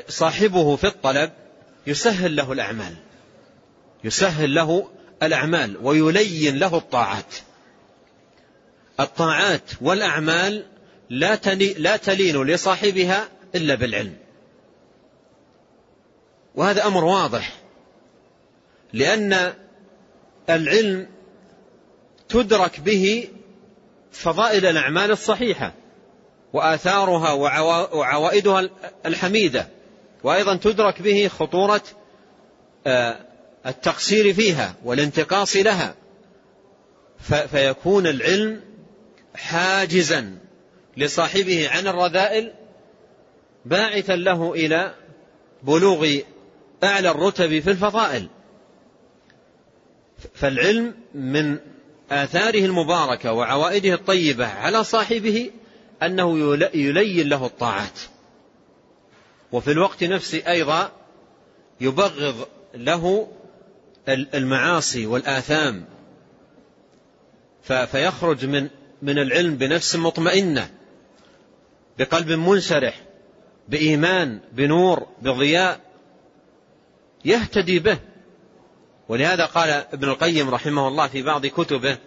صاحبه في الطلب يسهل له الأعمال يسهل له الأعمال ويلين له الطاعات. الطاعات والأعمال لا لا تلين لصاحبها إلا بالعلم. وهذا أمر واضح لأن العلم تدرك به فضائل الأعمال الصحيحة. وآثارها وعوائدها الحميدة وأيضا تدرك به خطورة آه، التقصير فيها والانتقاص لها. فيكون العلم حاجزا لصاحبه عن الرذائل باعثا له إلى بلوغ أعلى الرتب في الفضائل. فالعلم من آثاره المباركة وعوائده الطيبة على صاحبه أنه يلين له الطاعات. وفي الوقت نفسه أيضا يبغض له المعاصي والآثام. فيخرج من من العلم بنفس مطمئنة بقلب منشرح بإيمان بنور بضياء يهتدي به. ولهذا قال ابن القيم رحمه الله في بعض كتبه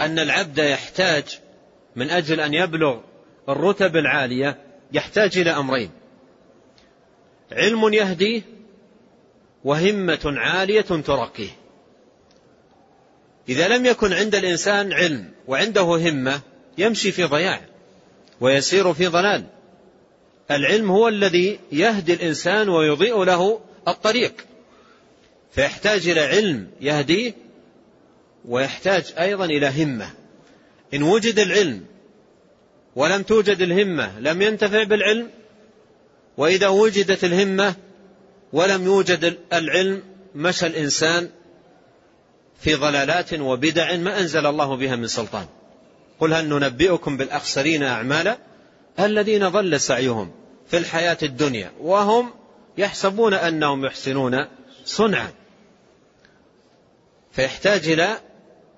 أن العبد يحتاج من أجل أن يبلغ الرتب العالية يحتاج إلى أمرين. علم يهديه وهمة عالية ترقيه. إذا لم يكن عند الإنسان علم وعنده همة يمشي في ضياع ويسير في ضلال. العلم هو الذي يهدي الإنسان ويضيء له الطريق. فيحتاج إلى علم يهديه ويحتاج أيضا إلى همة. إن وجد العلم ولم توجد الهمة لم ينتفع بالعلم وإذا وجدت الهمة ولم يوجد العلم مشى الإنسان في ضلالات وبدع ما أنزل الله بها من سلطان. قل هل ننبئكم بالأخسرين أعمالا؟ الذين ضل سعيهم في الحياة الدنيا وهم يحسبون أنهم يحسنون صنعا. فيحتاج إلى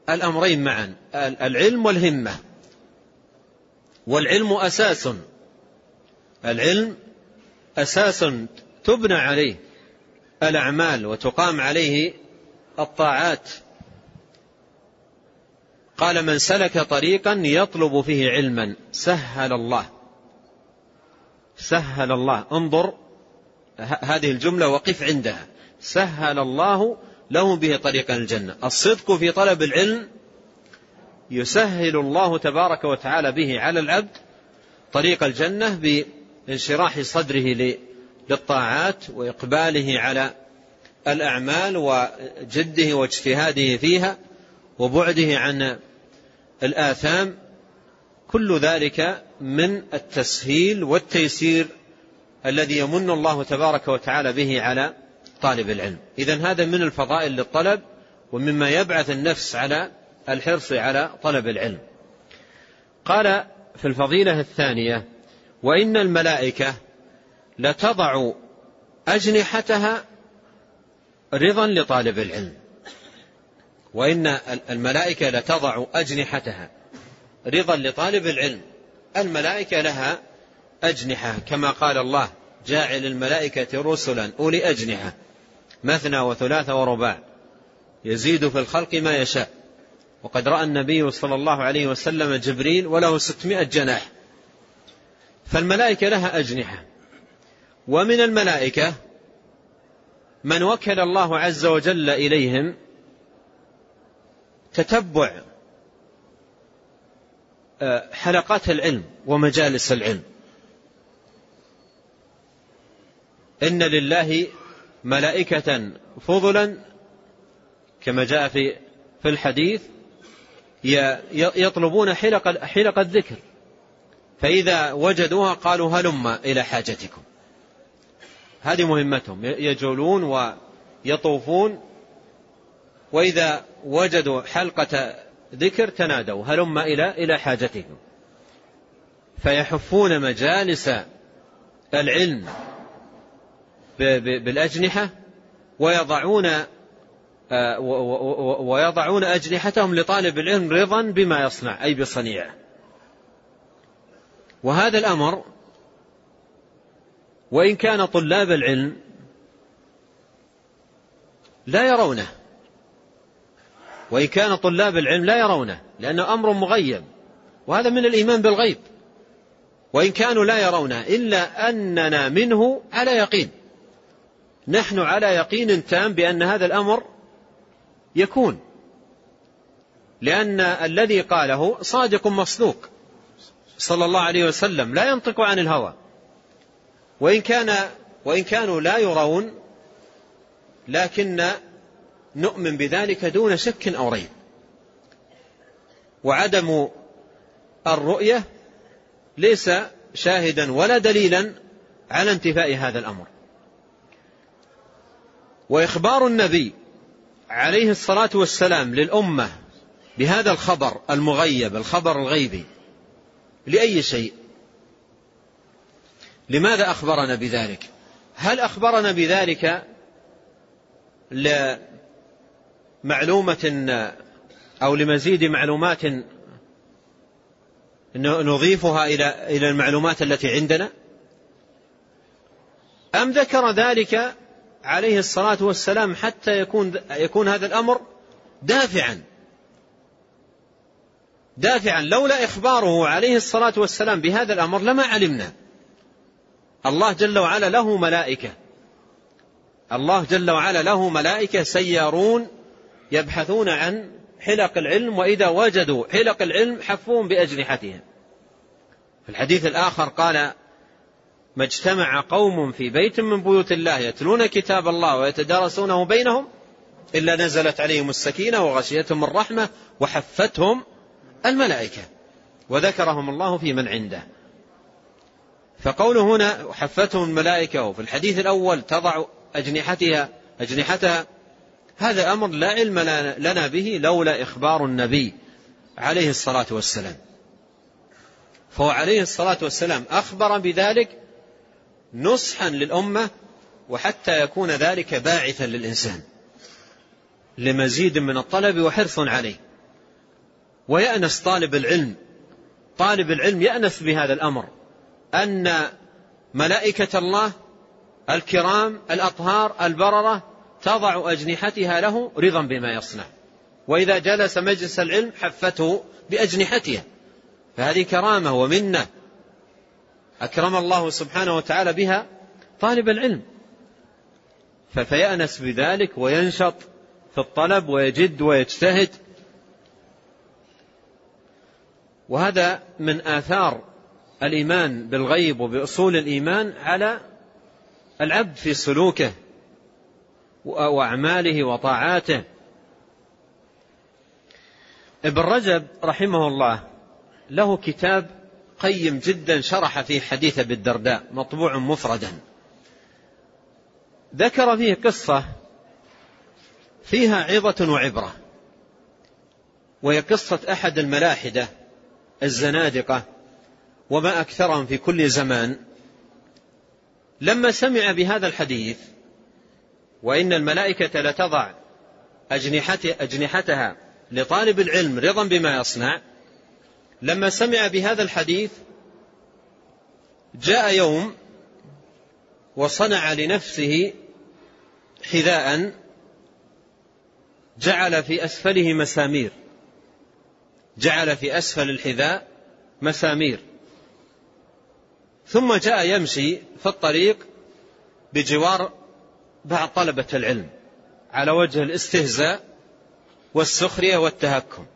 الأمرين معا العلم والهمة. والعلم أساس. العلم أساس تبنى عليه الأعمال وتقام عليه الطاعات. قال من سلك طريقا يطلب فيه علما. سهل الله. سهل الله. انظر هذه الجملة وقف عندها. سهل الله له به طريقا الجنة. الصدق في طلب العلم يسهل الله تبارك وتعالى به على العبد طريق الجنة بانشراح صدره للطاعات وإقباله على الأعمال وجده واجتهاده فيها وبعده عن الآثام. كل ذلك من التسهيل والتيسير الذي يمن الله تبارك وتعالى به على طالب العلم. إذا هذا من الفضائل للطلب ومما يبعث النفس على الحرص على طلب العلم. قال في الفضيلة الثانية وإن الملائكة لتضع أجنحتها رضا لطالب العلم. وإن الملائكة لتضع أجنحتها رضا لطالب العلم. الملائكة لها أجنحة كما قال الله جاعل الملائكة رسلا أولي أجنحة مثنى وثلاث ورباع يزيد في الخلق ما يشاء. وقد رأى النبي صلى الله عليه وسلم جبريل وله ستمائة جناح. فالملائكة لها أجنحة. ومن الملائكة من وكل الله عز وجل إليهم تتبع آه، حلقات العلم ومجالس العلم. إن لله ملائكة فضلا كما جاء في في الحديث يطلبون حلق حلق الذكر. فإذا وجدوها قالوا هلم إلى حاجتكم. هذه مهمتهم. يجولون ويطوفون. وإذا وجدوا حلقة ذكر تنادوا. هلم إلى إلى حاجتكم. فيحفون مجالس العلم بالأجنحة ويضعون ويضعون أجنحتهم لطالب العلم رضا بما يصنع أي بصنيعه. وهذا الأمر وإن كان طلاب العلم لا يرونه وإن كان طلاب العلم لا يرونه لأنه أمر مغيب وهذا من الإيمان بالغيب. وإن كانوا لا يرونه إلا أننا منه على يقين. نحن على يقين تام بأن هذا الأمر يكون. لأن الذي قاله صادق مصدوق. صلى الله عليه وسلم. لا ينطق عن الهوى. وإن كان وإن كانوا لا يرون لكن نؤمن بذلك دون شك أو ريب. وعدم الرؤية ليس شاهدا ولا دليلا على انتفاء هذا الأمر. وإخبار النبي عليه الصلاة والسلام للأمة بهذا الخبر المغيب الخبر الغيبي لأي شيء؟ لماذا أخبرنا بذلك؟ هل أخبرنا بذلك لمعلومة أو لمزيد معلومات نضيفها إلى المعلومات التي عندنا؟ أم ذكر ذلك عليه الصلاة والسلام حتى يكون يكون هذا الأمر دافعا. دافعا. لولا إخباره عليه الصلاة والسلام بهذا الأمر لما علمنا. الله جل وعلا له ملائكة. الله جل وعلا له ملائكة سيارون يبحثون عن حلق العلم وإذا وجدوا حلق العلم حفوهم بأجنحتهم. في الحديث الآخر قال ما اجتمع قوم في بيت من بيوت الله يتلون كتاب الله ويتدارسونه بينهم إلا نزلت عليهم السكينة وغشيتهم الرحمة وحفتهم الملائكة وذكرهم الله في من عنده. فقوله هنا حفتهم الملائكة وفي الحديث الأول تضع أجنحتها أجنحتها هذا أمر لا علم لنا به لولا إخبار النبي عليه الصلاة والسلام. فهو عليه الصلاة والسلام أخبر بذلك نصحا للأمة وحتى يكون ذلك باعثا للإنسان. لمزيد من الطلب وحرص عليه. ويأنس طالب العلم طالب العلم يأنس بهذا الأمر أن ملائكة الله الكرام الأطهار البررة تضع أجنحتها له رضا بما يصنع. وإذا جلس مجلس العلم حفته بأجنحتها. فهذه كرامة ومنة أكرم الله سبحانه وتعالى بها طالب العلم. فيأنس بذلك وينشط في الطلب ويجد ويجتهد. وهذا من آثار الإيمان بالغيب وبأصول الإيمان على العبد في سلوكه وأعماله وطاعاته. ابن رجب رحمه الله له كتاب قيم جدا شرح فيه حديث أبي الدرداء مطبوع مفردا. ذكر فيه قصة فيها عظة وعبرة وهي قصة أحد الملاحدة الزنادقة وما أكثرهم في كل زمان. لما سمع بهذا الحديث وإن الملائكة لتضع أجنحتها لطالب العلم رضا بما يصنع لما سمع بهذا الحديث جاء يوم وصنع لنفسه حذاء جعل في أسفله مسامير. جعل في أسفل الحذاء مسامير. ثم جاء يمشي في الطريق بجوار بعض طلبة العلم على وجه الاستهزاء والسخرية والتهكم.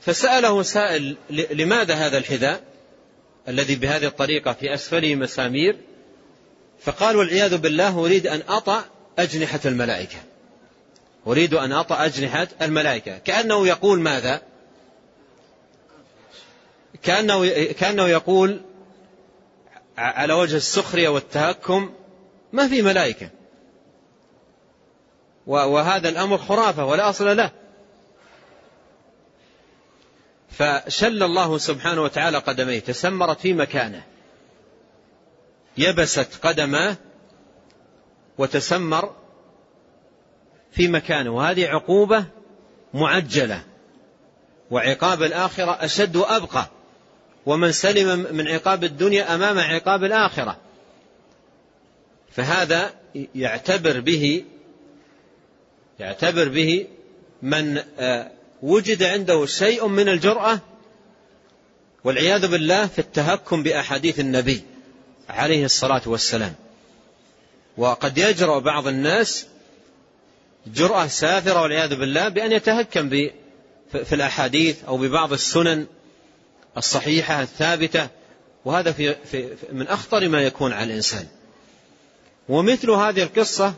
فسأله سائل لماذا هذا الحذاء الذي بهذه الطريقة في أسفله مسامير؟ فقال والعياذ بالله أريد أن أطأ أجنحة الملائكة. أريد أن أطأ أجنحة الملائكة. كأنه يقول ماذا؟ كأنه, كأنه يقول على وجه السخرية والتهكم ما في ملائكة. وهذا الأمر خرافة ولا أصل له. فشل الله سبحانه وتعالى قدميه تسمرت في مكانه. يبست قدماه وتسمر في مكانه وهذه عقوبة معجلة. وعقاب الآخرة أشد وأبقى. ومن سلم من عقاب الدنيا أمام عقاب الآخرة. فهذا يعتبر به يعتبر به من آه، وجد عنده شيء من الجرأة والعياذ بالله في التهكم بأحاديث النبي عليه الصلاة والسلام. وقد يجرأ بعض الناس جرأة سافرة والعياذ بالله بأن يتهكم في الأحاديث أو ببعض السنن الصحيحة الثابتة. وهذا في في من أخطر ما يكون على الإنسان. ومثل هذه القصة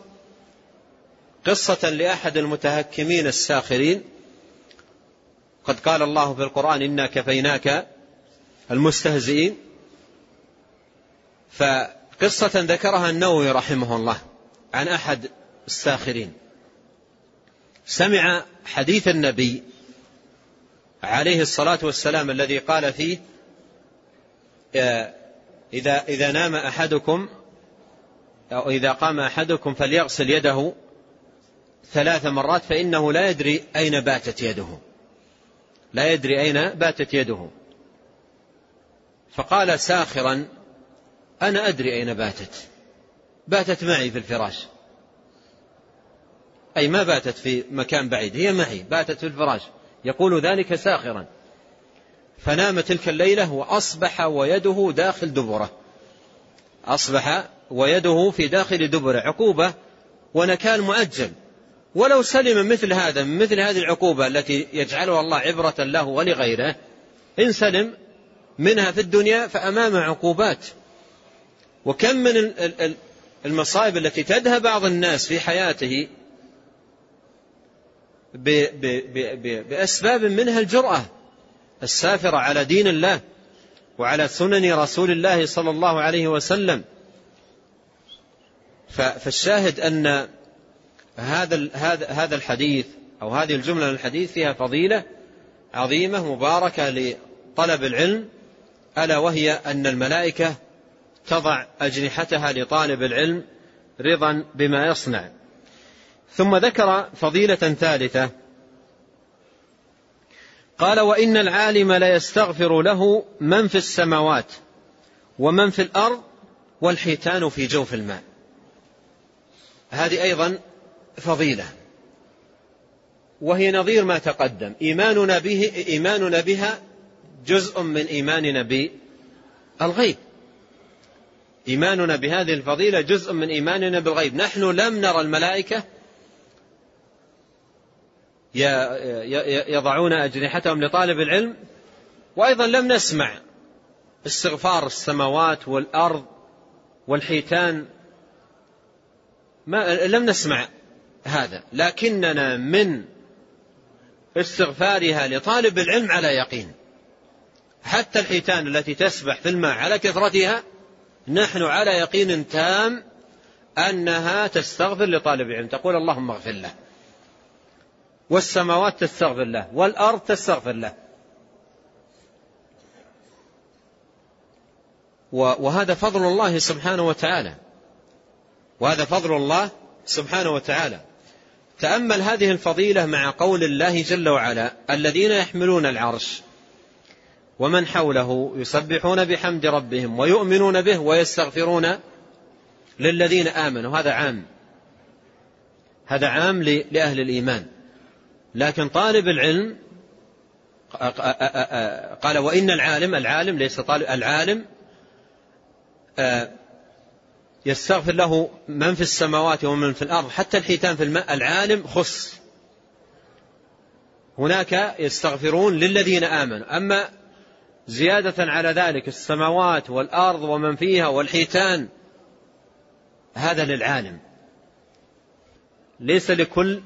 قصة لأحد المتهكمين الساخرين قد قال الله في القرآن إنا كفيناك المستهزئين. فقصة ذكرها النووي رحمه الله عن أحد الساخرين. سمع حديث النبي عليه الصلاة والسلام الذي قال فيه إذا إذا نام أحدكم أو إذا قام أحدكم فليغسل يده ثلاث مرات فإنه لا يدري أين باتت يده. لا يدري أين باتت يده. فقال ساخرا أنا أدري أين باتت. باتت معي في الفراش. أي ما باتت في مكان بعيد هي معي باتت في الفراش. يقول ذلك ساخرا. فنام تلك الليلة وأصبح ويده داخل دبره. أصبح ويده في داخل دبره عقوبة ونكال مؤجل. ولو سلم مثل هذا من مثل هذه العقوبة التي يجعلها الله عبرة له ولغيره إن سلم منها في الدنيا فأمام عقوبات. وكم من المصائب التي تدهى بعض الناس في حياته بأسباب منها الجرأة السافرة على دين الله وعلى سنن رسول الله صلى الله عليه وسلم. فالشاهد أن هذا هذا الحديث أو هذه الجملة من الحديث فيها فضيلة عظيمة مباركة لطلب العلم ألا وهي أن الملائكة تضع أجنحتها لطالب العلم رضا بما يصنع. ثم ذكر فضيلة ثالثة قال وإن العالم ليستغفر له من في السماوات ومن في الأرض والحيتان في جوف الماء. هذه أيضا فضيلة. وهي نظير ما تقدم. إيماننا, به إيماننا بها جزء من إيماننا بالغيب. إيماننا بهذه الفضيلة جزء من إيماننا بالغيب. نحن لم نرى الملائكة يضعون أجنحتهم لطالب العلم وأيضا لم نسمع استغفار السماوات والأرض والحيتان. ما لم نسمع هذا. لكننا من استغفارها لطالب العلم على يقين. حتى الحيتان التي تسبح في الماء على كثرتها نحن على يقين تام أنها تستغفر لطالب العلم. تقول اللهم اغفر له. والسماوات تستغفر له. والأرض تستغفر له. وهذا فضل الله سبحانه وتعالى. وهذا فضل الله سبحانه وتعالى. تأمل هذه الفضيلة مع قول الله جل وعلا الذين يحملون العرش ومن حوله يسبحون بحمد ربهم ويؤمنون به ويستغفرون للذين آمنوا. هذا عام. هذا عام لأهل الإيمان. لكن طالب العلم قال وإن العالم العالم ليس طالب العالم يستغفر له من في السماوات ومن في الأرض حتى الحيتان في الماء العالم خص. هناك يستغفرون للذين آمنوا. أما زيادة على ذلك السماوات والأرض ومن فيها والحيتان هذا للعالم. ليس لكل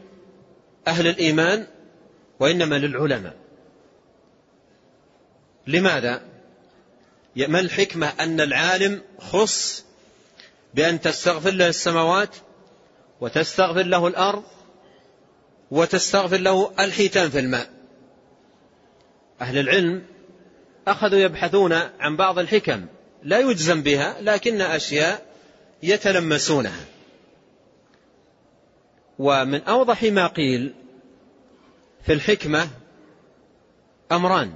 أهل الإيمان وإنما للعلماء. لماذا؟ ما الحكمة أن العالم خص بأن تستغفر له السماوات وتستغفر له الأرض وتستغفر له الحيتان في الماء. أهل العلم أخذوا يبحثون عن بعض الحكم لا يجزم بها لكن أشياء يتلمسونها. ومن أوضح ما قيل في الحكمة أمران.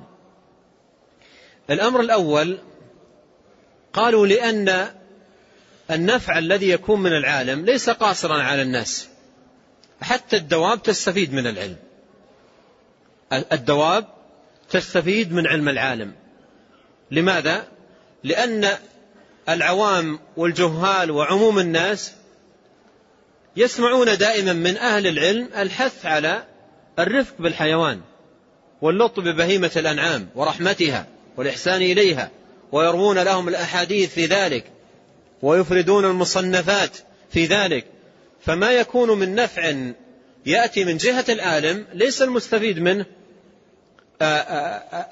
الأمر الأول قالوا لأن النفع الذي يكون من العالم ليس قاصرا على الناس. حتى الدواب تستفيد من العلم. الدواب تستفيد من علم العالم. لماذا؟ لأن العوام والجهال وعموم الناس يسمعون دائما من أهل العلم الحث على الرفق بالحيوان واللطف ببهيمة الأنعام ورحمتها والإحسان إليها ويروون لهم الأحاديث في ذلك. ويفردون المصنفات في ذلك. فما يكون من نفع يأتي من جهة العالم ليس المستفيد منه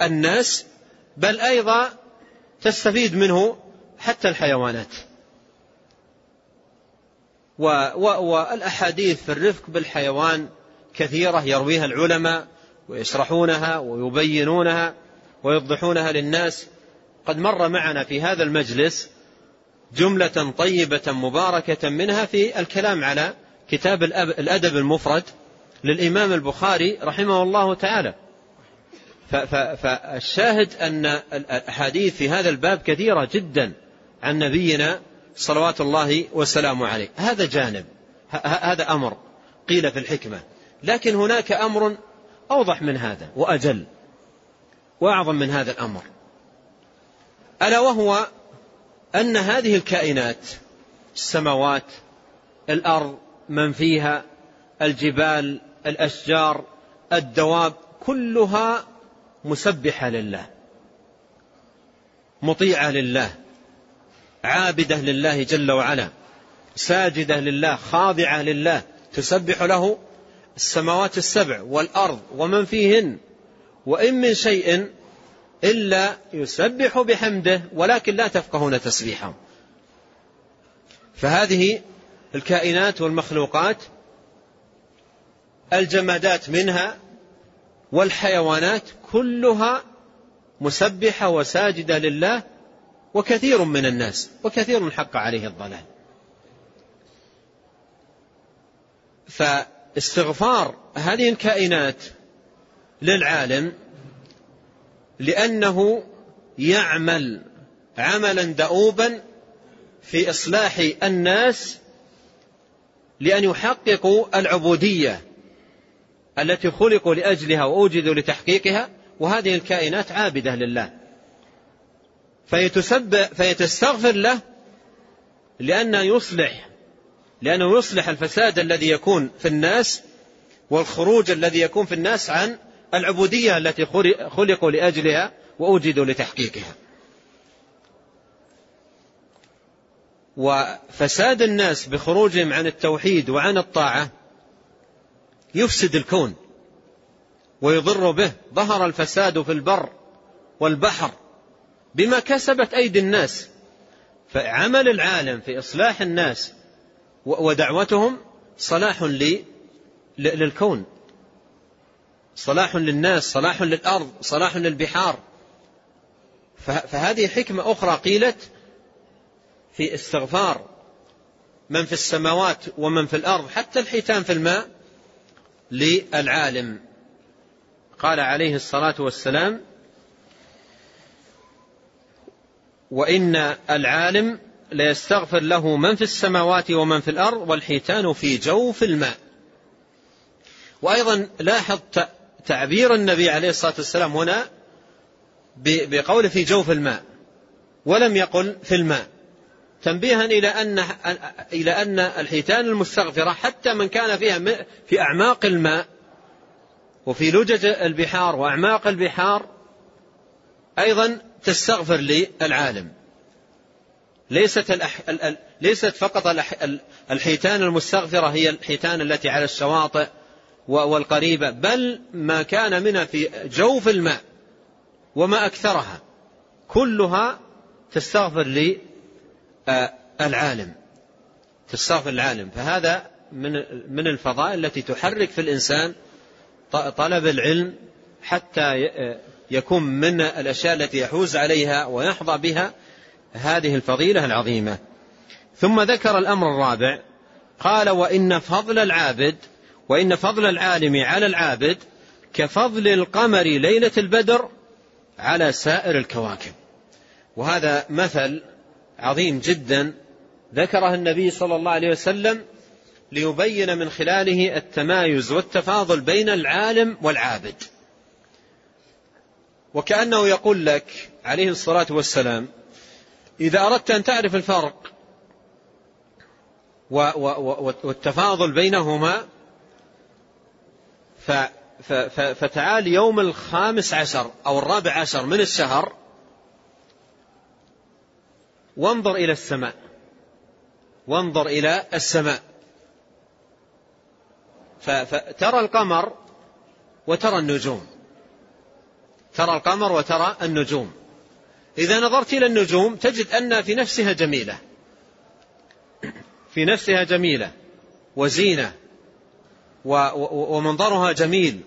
الناس بل أيضا تستفيد منه حتى الحيوانات. والاحاديث في الرفق بالحيوان كثيرة يرويها العلماء ويشرحونها ويبينونها ويوضحونها للناس. قد مر معنا في هذا المجلس جملة طيبة مباركة منها في الكلام على كتاب الأدب المفرد للإمام البخاري رحمه الله تعالى. فالشاهد أن الأحاديث في هذا الباب كثيرة جدا عن نبينا صلوات الله وسلامه عليه. هذا جانب. هذا أمر. قيل في الحكمة. لكن هناك أمر أوضح من هذا وأجل وأعظم من هذا الأمر. ألا وهو أن هذه الكائنات السماوات الأرض من فيها الجبال الأشجار الدواب كلها مسبحة لله مطيعة لله عابدة لله جل وعلا ساجدة لله خاضعة لله تسبح له السماوات السبع والأرض ومن فيهن وإن من شيء إلا يسبح بحمده ولكن لا تفقهون تسبيحهم فهذه الكائنات والمخلوقات الجمادات منها والحيوانات كلها مسبحة وساجدة لله وكثير من الناس وكثير حق عليه الضلال. فاستغفار هذه الكائنات للعالم لأنه يعمل عملا دؤوبا في إصلاح الناس لأن يحققوا العبودية التي خلقوا لأجلها وأوجدوا لتحقيقها وهذه الكائنات عابدة لله. فيتستغفر له لأنه يصلح لأنه يصلح الفساد الذي يكون في الناس والخروج الذي يكون في الناس عن العبودية التي خلقوا لأجلها وأوجدوا لتحقيقها. وفساد الناس بخروجهم عن التوحيد وعن الطاعة يفسد الكون ويضر به. ظهر الفساد في البر والبحر بما كسبت أيدي الناس. فعمل العالم في إصلاح الناس ودعوتهم صلاح للكون. صلاح للناس صلاح للأرض صلاح للبحار. فهذه حكمة أخرى قيلت في استغفار من في السماوات ومن في الأرض حتى الحيتان في الماء للعالم. قال عليه الصلاة والسلام وإن العالم ليستغفر له من في السماوات ومن في الأرض والحيتان في جوف الماء. وأيضا لاحظ تعبير النبي عليه الصلاة والسلام هنا بقوله في جوف الماء ولم يقل في الماء تنبيها إلى أن إلى أن الحيتان المستغفرة حتى من كان فيها في أعماق الماء وفي لجج البحار وأعماق البحار أيضا تستغفر للعالم ليست. ليست فقط الحيتان المستغفرة هي الحيتان التي على الشواطئ والقريبة بل ما كان منها في جوف الماء وما أكثرها كلها تستغفر للعالم تستغفر العالم. فهذا من من الفضائل التي تحرك في الإنسان طلب العلم حتى يكون من الأشياء التي يحوز عليها ويحظى بها هذه الفضيلة العظيمة. ثم ذكر الأمر الرابع قال وإن فضل العابد وإن فضل العالم على العابد كفضل القمر ليلة البدر على سائر الكواكب. وهذا مثل عظيم جدا ذكره النبي صلى الله عليه وسلم ليبين من خلاله التمايز والتفاضل بين العالم والعابد. وكأنه يقول لك عليه الصلاة والسلام إذا أردت أن تعرف الفرق والتفاضل بينهما فتعال يوم الخامس عشر أو الرابع عشر من الشهر وانظر إلى السماء. وانظر إلى السماء. فترى القمر وترى النجوم. ترى القمر وترى النجوم. إذا نظرت إلى النجوم تجد أن في نفسها جميلة. في نفسها جميلة. وزينة. ومنظرها جميل.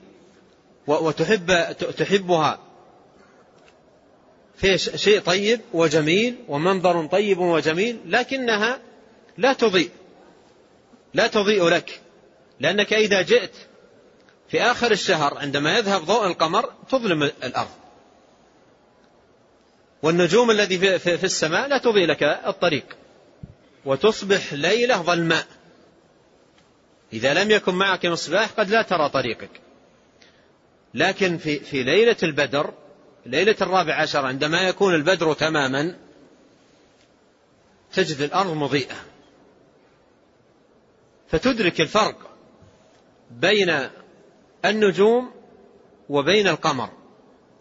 وتحب تحبها. في شيء طيب وجميل ومنظر طيب وجميل لكنها لا تضيء. لا تضيء لك. لأنك إذا جئت في آخر الشهر عندما يذهب ضوء القمر تظلم الأرض. والنجوم الذي في السماء لا تضيء لك الطريق. وتصبح ليلة ظلماء. إذا لم يكن معك مصباح قد لا ترى طريقك. لكن في, في ليلة البدر ليلة الرابع عشر عندما يكون البدر تماما تجد الأرض مضيئة. فتدرك الفرق بين النجوم وبين القمر.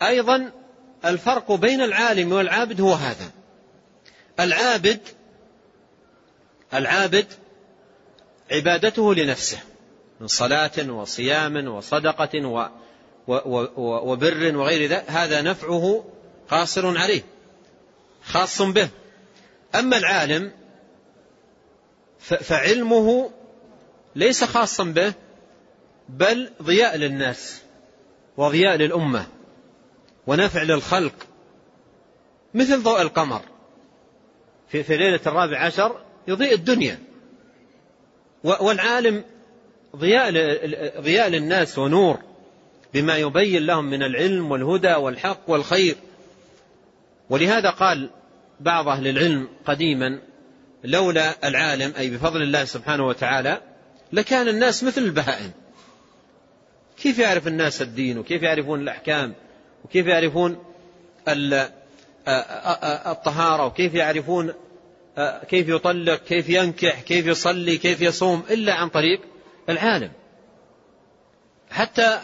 أيضا الفرق بين العالم والعابد هو هذا. العابد العابد عبادته لنفسه من صلاة وصيام وصدقة و وبر وغير ذلك هذا نفعه قاصر عليه خاص به. أما العالم فعلمه ليس خاصا به بل ضياء للناس وضياء للأمة ونفع للخلق. مثل ضوء القمر في, ليلة الرابع عشر يضيء الدنيا. والعالم ضياء ضياء للناس ونور بما يبين لهم من العلم والهدى والحق والخير. ولهذا قال بعض أهل العلم قديما لولا العالم أي بفضل الله سبحانه وتعالى لكان الناس مثل البهائم. كيف يعرف الناس الدين؟ وكيف يعرفون الأحكام؟ وكيف يعرفون الطهارة؟ وكيف يعرفون كيف يطلق كيف ينكح كيف يصلي كيف يصوم إلا عن طريق العالم. حتى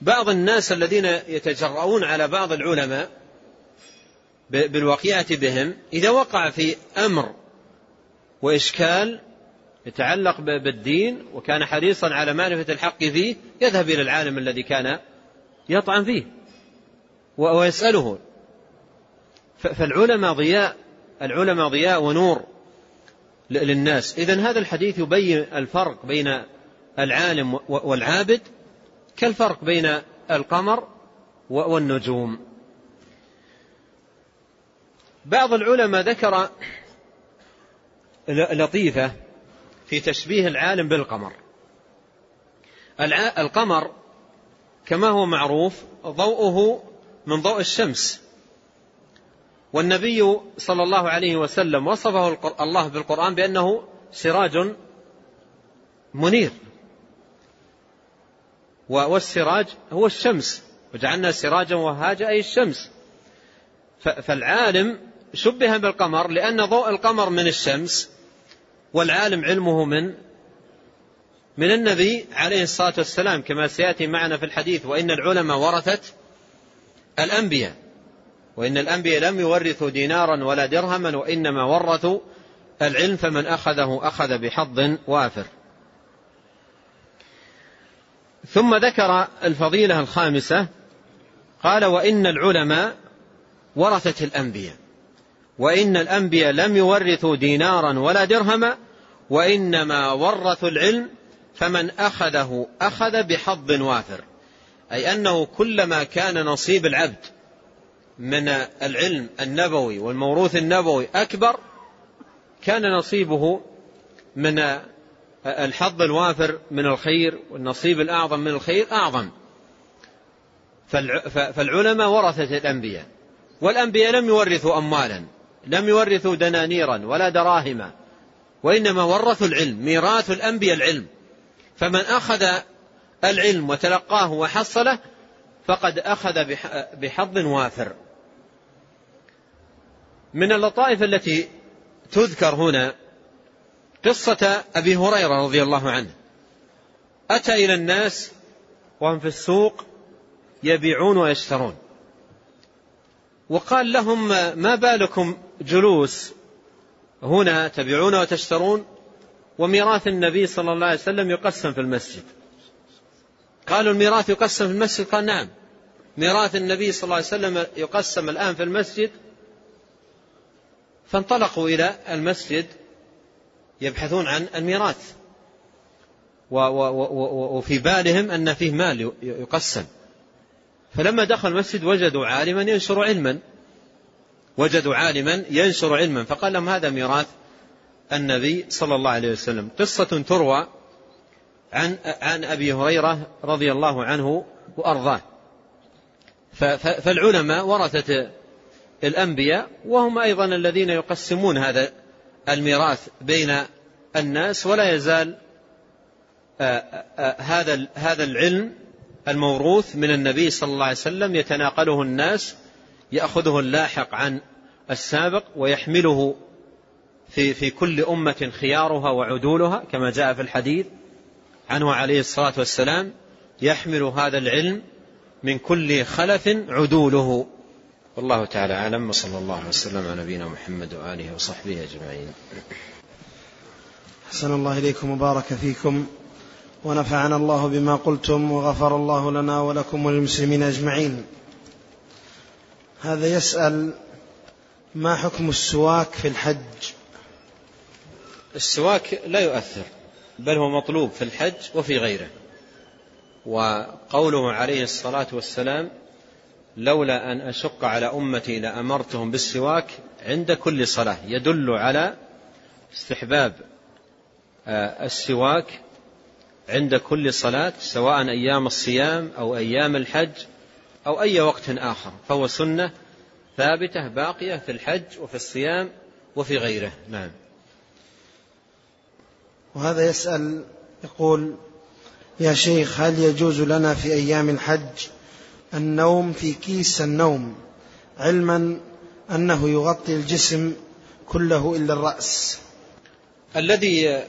بعض الناس الذين يتجرؤون على بعض العلماء بالوقيعة بهم إذا وقع في أمر وإشكال يتعلق بالدين وكان حريصا على معرفة الحق فيه يذهب إلى العالم الذي كان يطعن فيه ويسأله. فالعلماء ضياء العلماء ضياء ونور للناس. إذا هذا الحديث يبين الفرق بين العالم والعابد كالفرق بين القمر والنجوم. بعض العلماء ذكر لطيفة في تشبيه العالم بالقمر. القمر كما هو معروف ضوءه من ضوء الشمس. والنبي صلى الله عليه وسلم وصفه الله بالقرآن بأنه سراج منير. والسراج هو الشمس. وجعلنا سراجا وهاجا أي الشمس. فالعالم شبه بالقمر لأن ضوء القمر من الشمس والعالم علمه من من النبي عليه الصلاة والسلام كما سيأتي معنا في الحديث وإن العلماء ورثت الأنبياء. وإن الأنبياء لم يورثوا دينارا ولا درهما وإنما ورثوا العلم فمن أخذه أخذ بحظ وافر. ثم ذكر الفضيلة الخامسة قال وإن العلماء ورثة الأنبياء. وإن الأنبياء لم يورثوا دينارا ولا درهما وإنما ورثوا العلم فمن أخذه أخذ بحظ وافر. أي أنه كلما كان نصيب العبد من العلم النبوي والموروث النبوي أكبر كان نصيبه من الحظ الوافر من الخير والنصيب الأعظم من الخير أعظم. فالعلماء ورثة الأنبياء والأنبياء لم يورثوا أموالا لم يورثوا دنانيرا ولا دراهم وإنما ورثوا العلم ميراث الأنبياء العلم. فمن أخذ العلم وتلقاه وحصله فقد أخذ بحظ وافر. من اللطائف التي تذكر هنا قصة أبي هريرة رضي الله عنه. أتى إلى الناس وهم في السوق يبيعون ويشترون. وقال لهم ما بالكم جلوس هنا تبيعون وتشترون؟ وميراث النبي صلى الله عليه وسلم يقسم في المسجد. قالوا الميراث يقسم في المسجد؟ قال نعم. ميراث النبي صلى الله عليه وسلم يقسم الآن في المسجد فانطلقوا إلى المسجد يبحثون عن الميراث. وفي بالهم أن فيه مال يقسم. فلما دخل المسجد وجدوا عالما ينشر علما. وجدوا عالما ينشر علما. فقال لهم هذا ميراث النبي صلى الله عليه وسلم. قصة تروى عن عن أبي هريرة رضي الله عنه وأرضاه. فالعلماء ورثة الأنبياء وهم أيضا الذين يقسمون هذا الميراث بين الناس ولا يزال هذا هذا العلم الموروث من النبي صلى الله عليه وسلم يتناقله الناس يأخذه اللاحق عن السابق ويحمله في في كل أمة خيارها وعدولها كما جاء في الحديث عنه عليه الصلاة والسلام يحمل هذا العلم من كل خلف عدوله. والله تعالى أعلم وصلى الله وسلم على نبينا محمد وآله وصحبه أجمعين. أحسن الله إليكم وبارك فيكم ونفعنا الله بما قلتم وغفر الله لنا ولكم وللمسلمين أجمعين. هذا يسأل ما حكم السواك في الحج؟ السواك لا يؤثر بل هو مطلوب في الحج وفي غيره وقوله عليه الصلاة والسلام لولا أن أشق على أمتي لأمرتهم بالسواك عند كل صلاة يدل على استحباب آه، السواك عند كل صلاة سواء أيام الصيام أو أيام الحج أو أي وقت آخر. فهو سنة ثابتة باقية في الحج وفي الصيام وفي غيره. نعم. وهذا يسأل يقول يا شيخ هل يجوز لنا في أيام الحج النوم في كيس النوم علما أنه يغطي الجسم كله إلا الرأس. الذي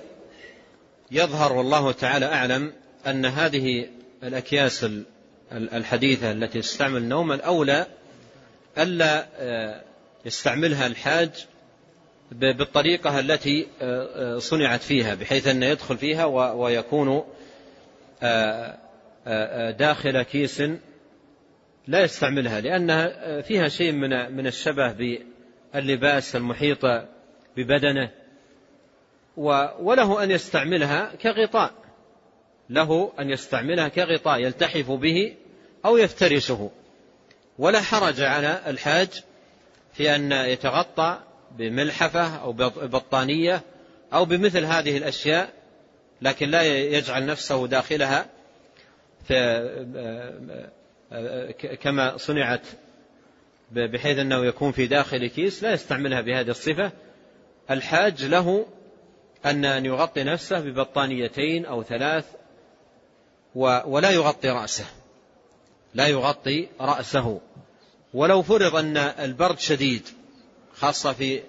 يظهر والله تعالى أعلم أن هذه الأكياس الحديثة التي تستعمل نوما الأولى ألا آه، يستعملها الحاج بالطريقة التي آه، آه، صنعت فيها بحيث أن يدخل فيها ويكون داخل كيس لا يستعملها لأنها فيها شيء من من الشبه باللباس المحيط ببدنه وله أن يستعملها كغطاء له أن يستعملها كغطاء يلتحف به أو يفترشه. ولا حرج على الحاج في أن يتغطى بملحفة أو بطانية أو بمثل هذه الأشياء لكن لا يجعل نفسه داخلها كما صنعت بحيث أنه يكون في داخل كيس لا يستعملها بهذه الصفة. الحاج له أن يغطي نفسه ببطانيتين أو ثلاث ولا يغطي رأسه. لا يغطي رأسه. ولو فرض أن البرد شديد خاصة في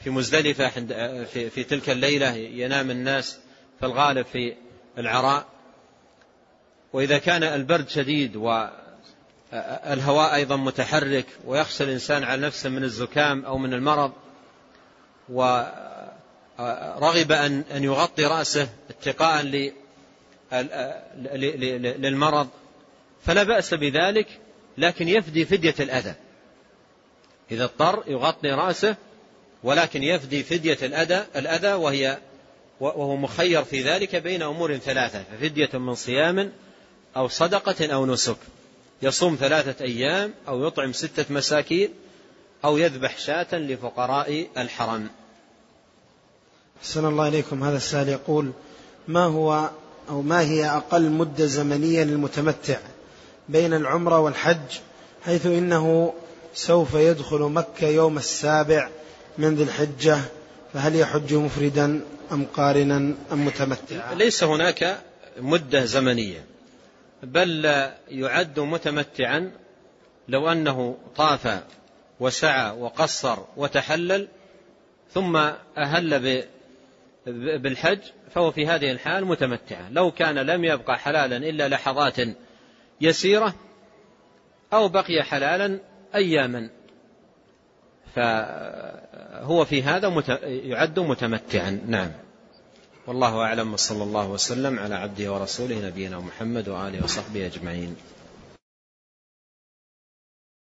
في مزدلفة في, في تلك الليلة ينام الناس في الغالب في العراء. وإذا كان البرد شديد والهواء أيضا متحرك ويخشى الإنسان على نفسه من الزكام أو من المرض ورغب أن يغطي رأسه اتقاء للمرض فلا بأس بذلك لكن يفدي فدية الأذى. إذا اضطر يغطي رأسه ولكن يفدي فدية الأذى الأذى وهي وهو مخير في ذلك بين أمور ثلاثة ففدية من صيام أو صدقة أو نسك. يصوم ثلاثة أيام أو يطعم ستة مساكين أو يذبح شاة لفقراء الحرم. أحسن الله إليكم. هذا السائل يقول ما هو أو ما هي أقل مدة زمنية للمتمتع بين العمرة والحج؟ حيث إنه سوف يدخل مكة يوم السابع من ذي الحجة فهل يحج مفردا أم قارنا أم متمتعا؟ ليس هناك مدة زمنية. بل يعد متمتعا لو أنه طاف وسعى وقصر وتحلل ثم أهل بالحج فهو في هذه الحال متمتعا. لو كان لم يبقى حلالا إلا لحظات يسيرة أو بقي حلالا أياما. فهو في هذا يعد متمتعا. نعم. والله أعلم وصلى الله وسلم على عبده ورسوله نبينا محمد وآله وصحبه أجمعين.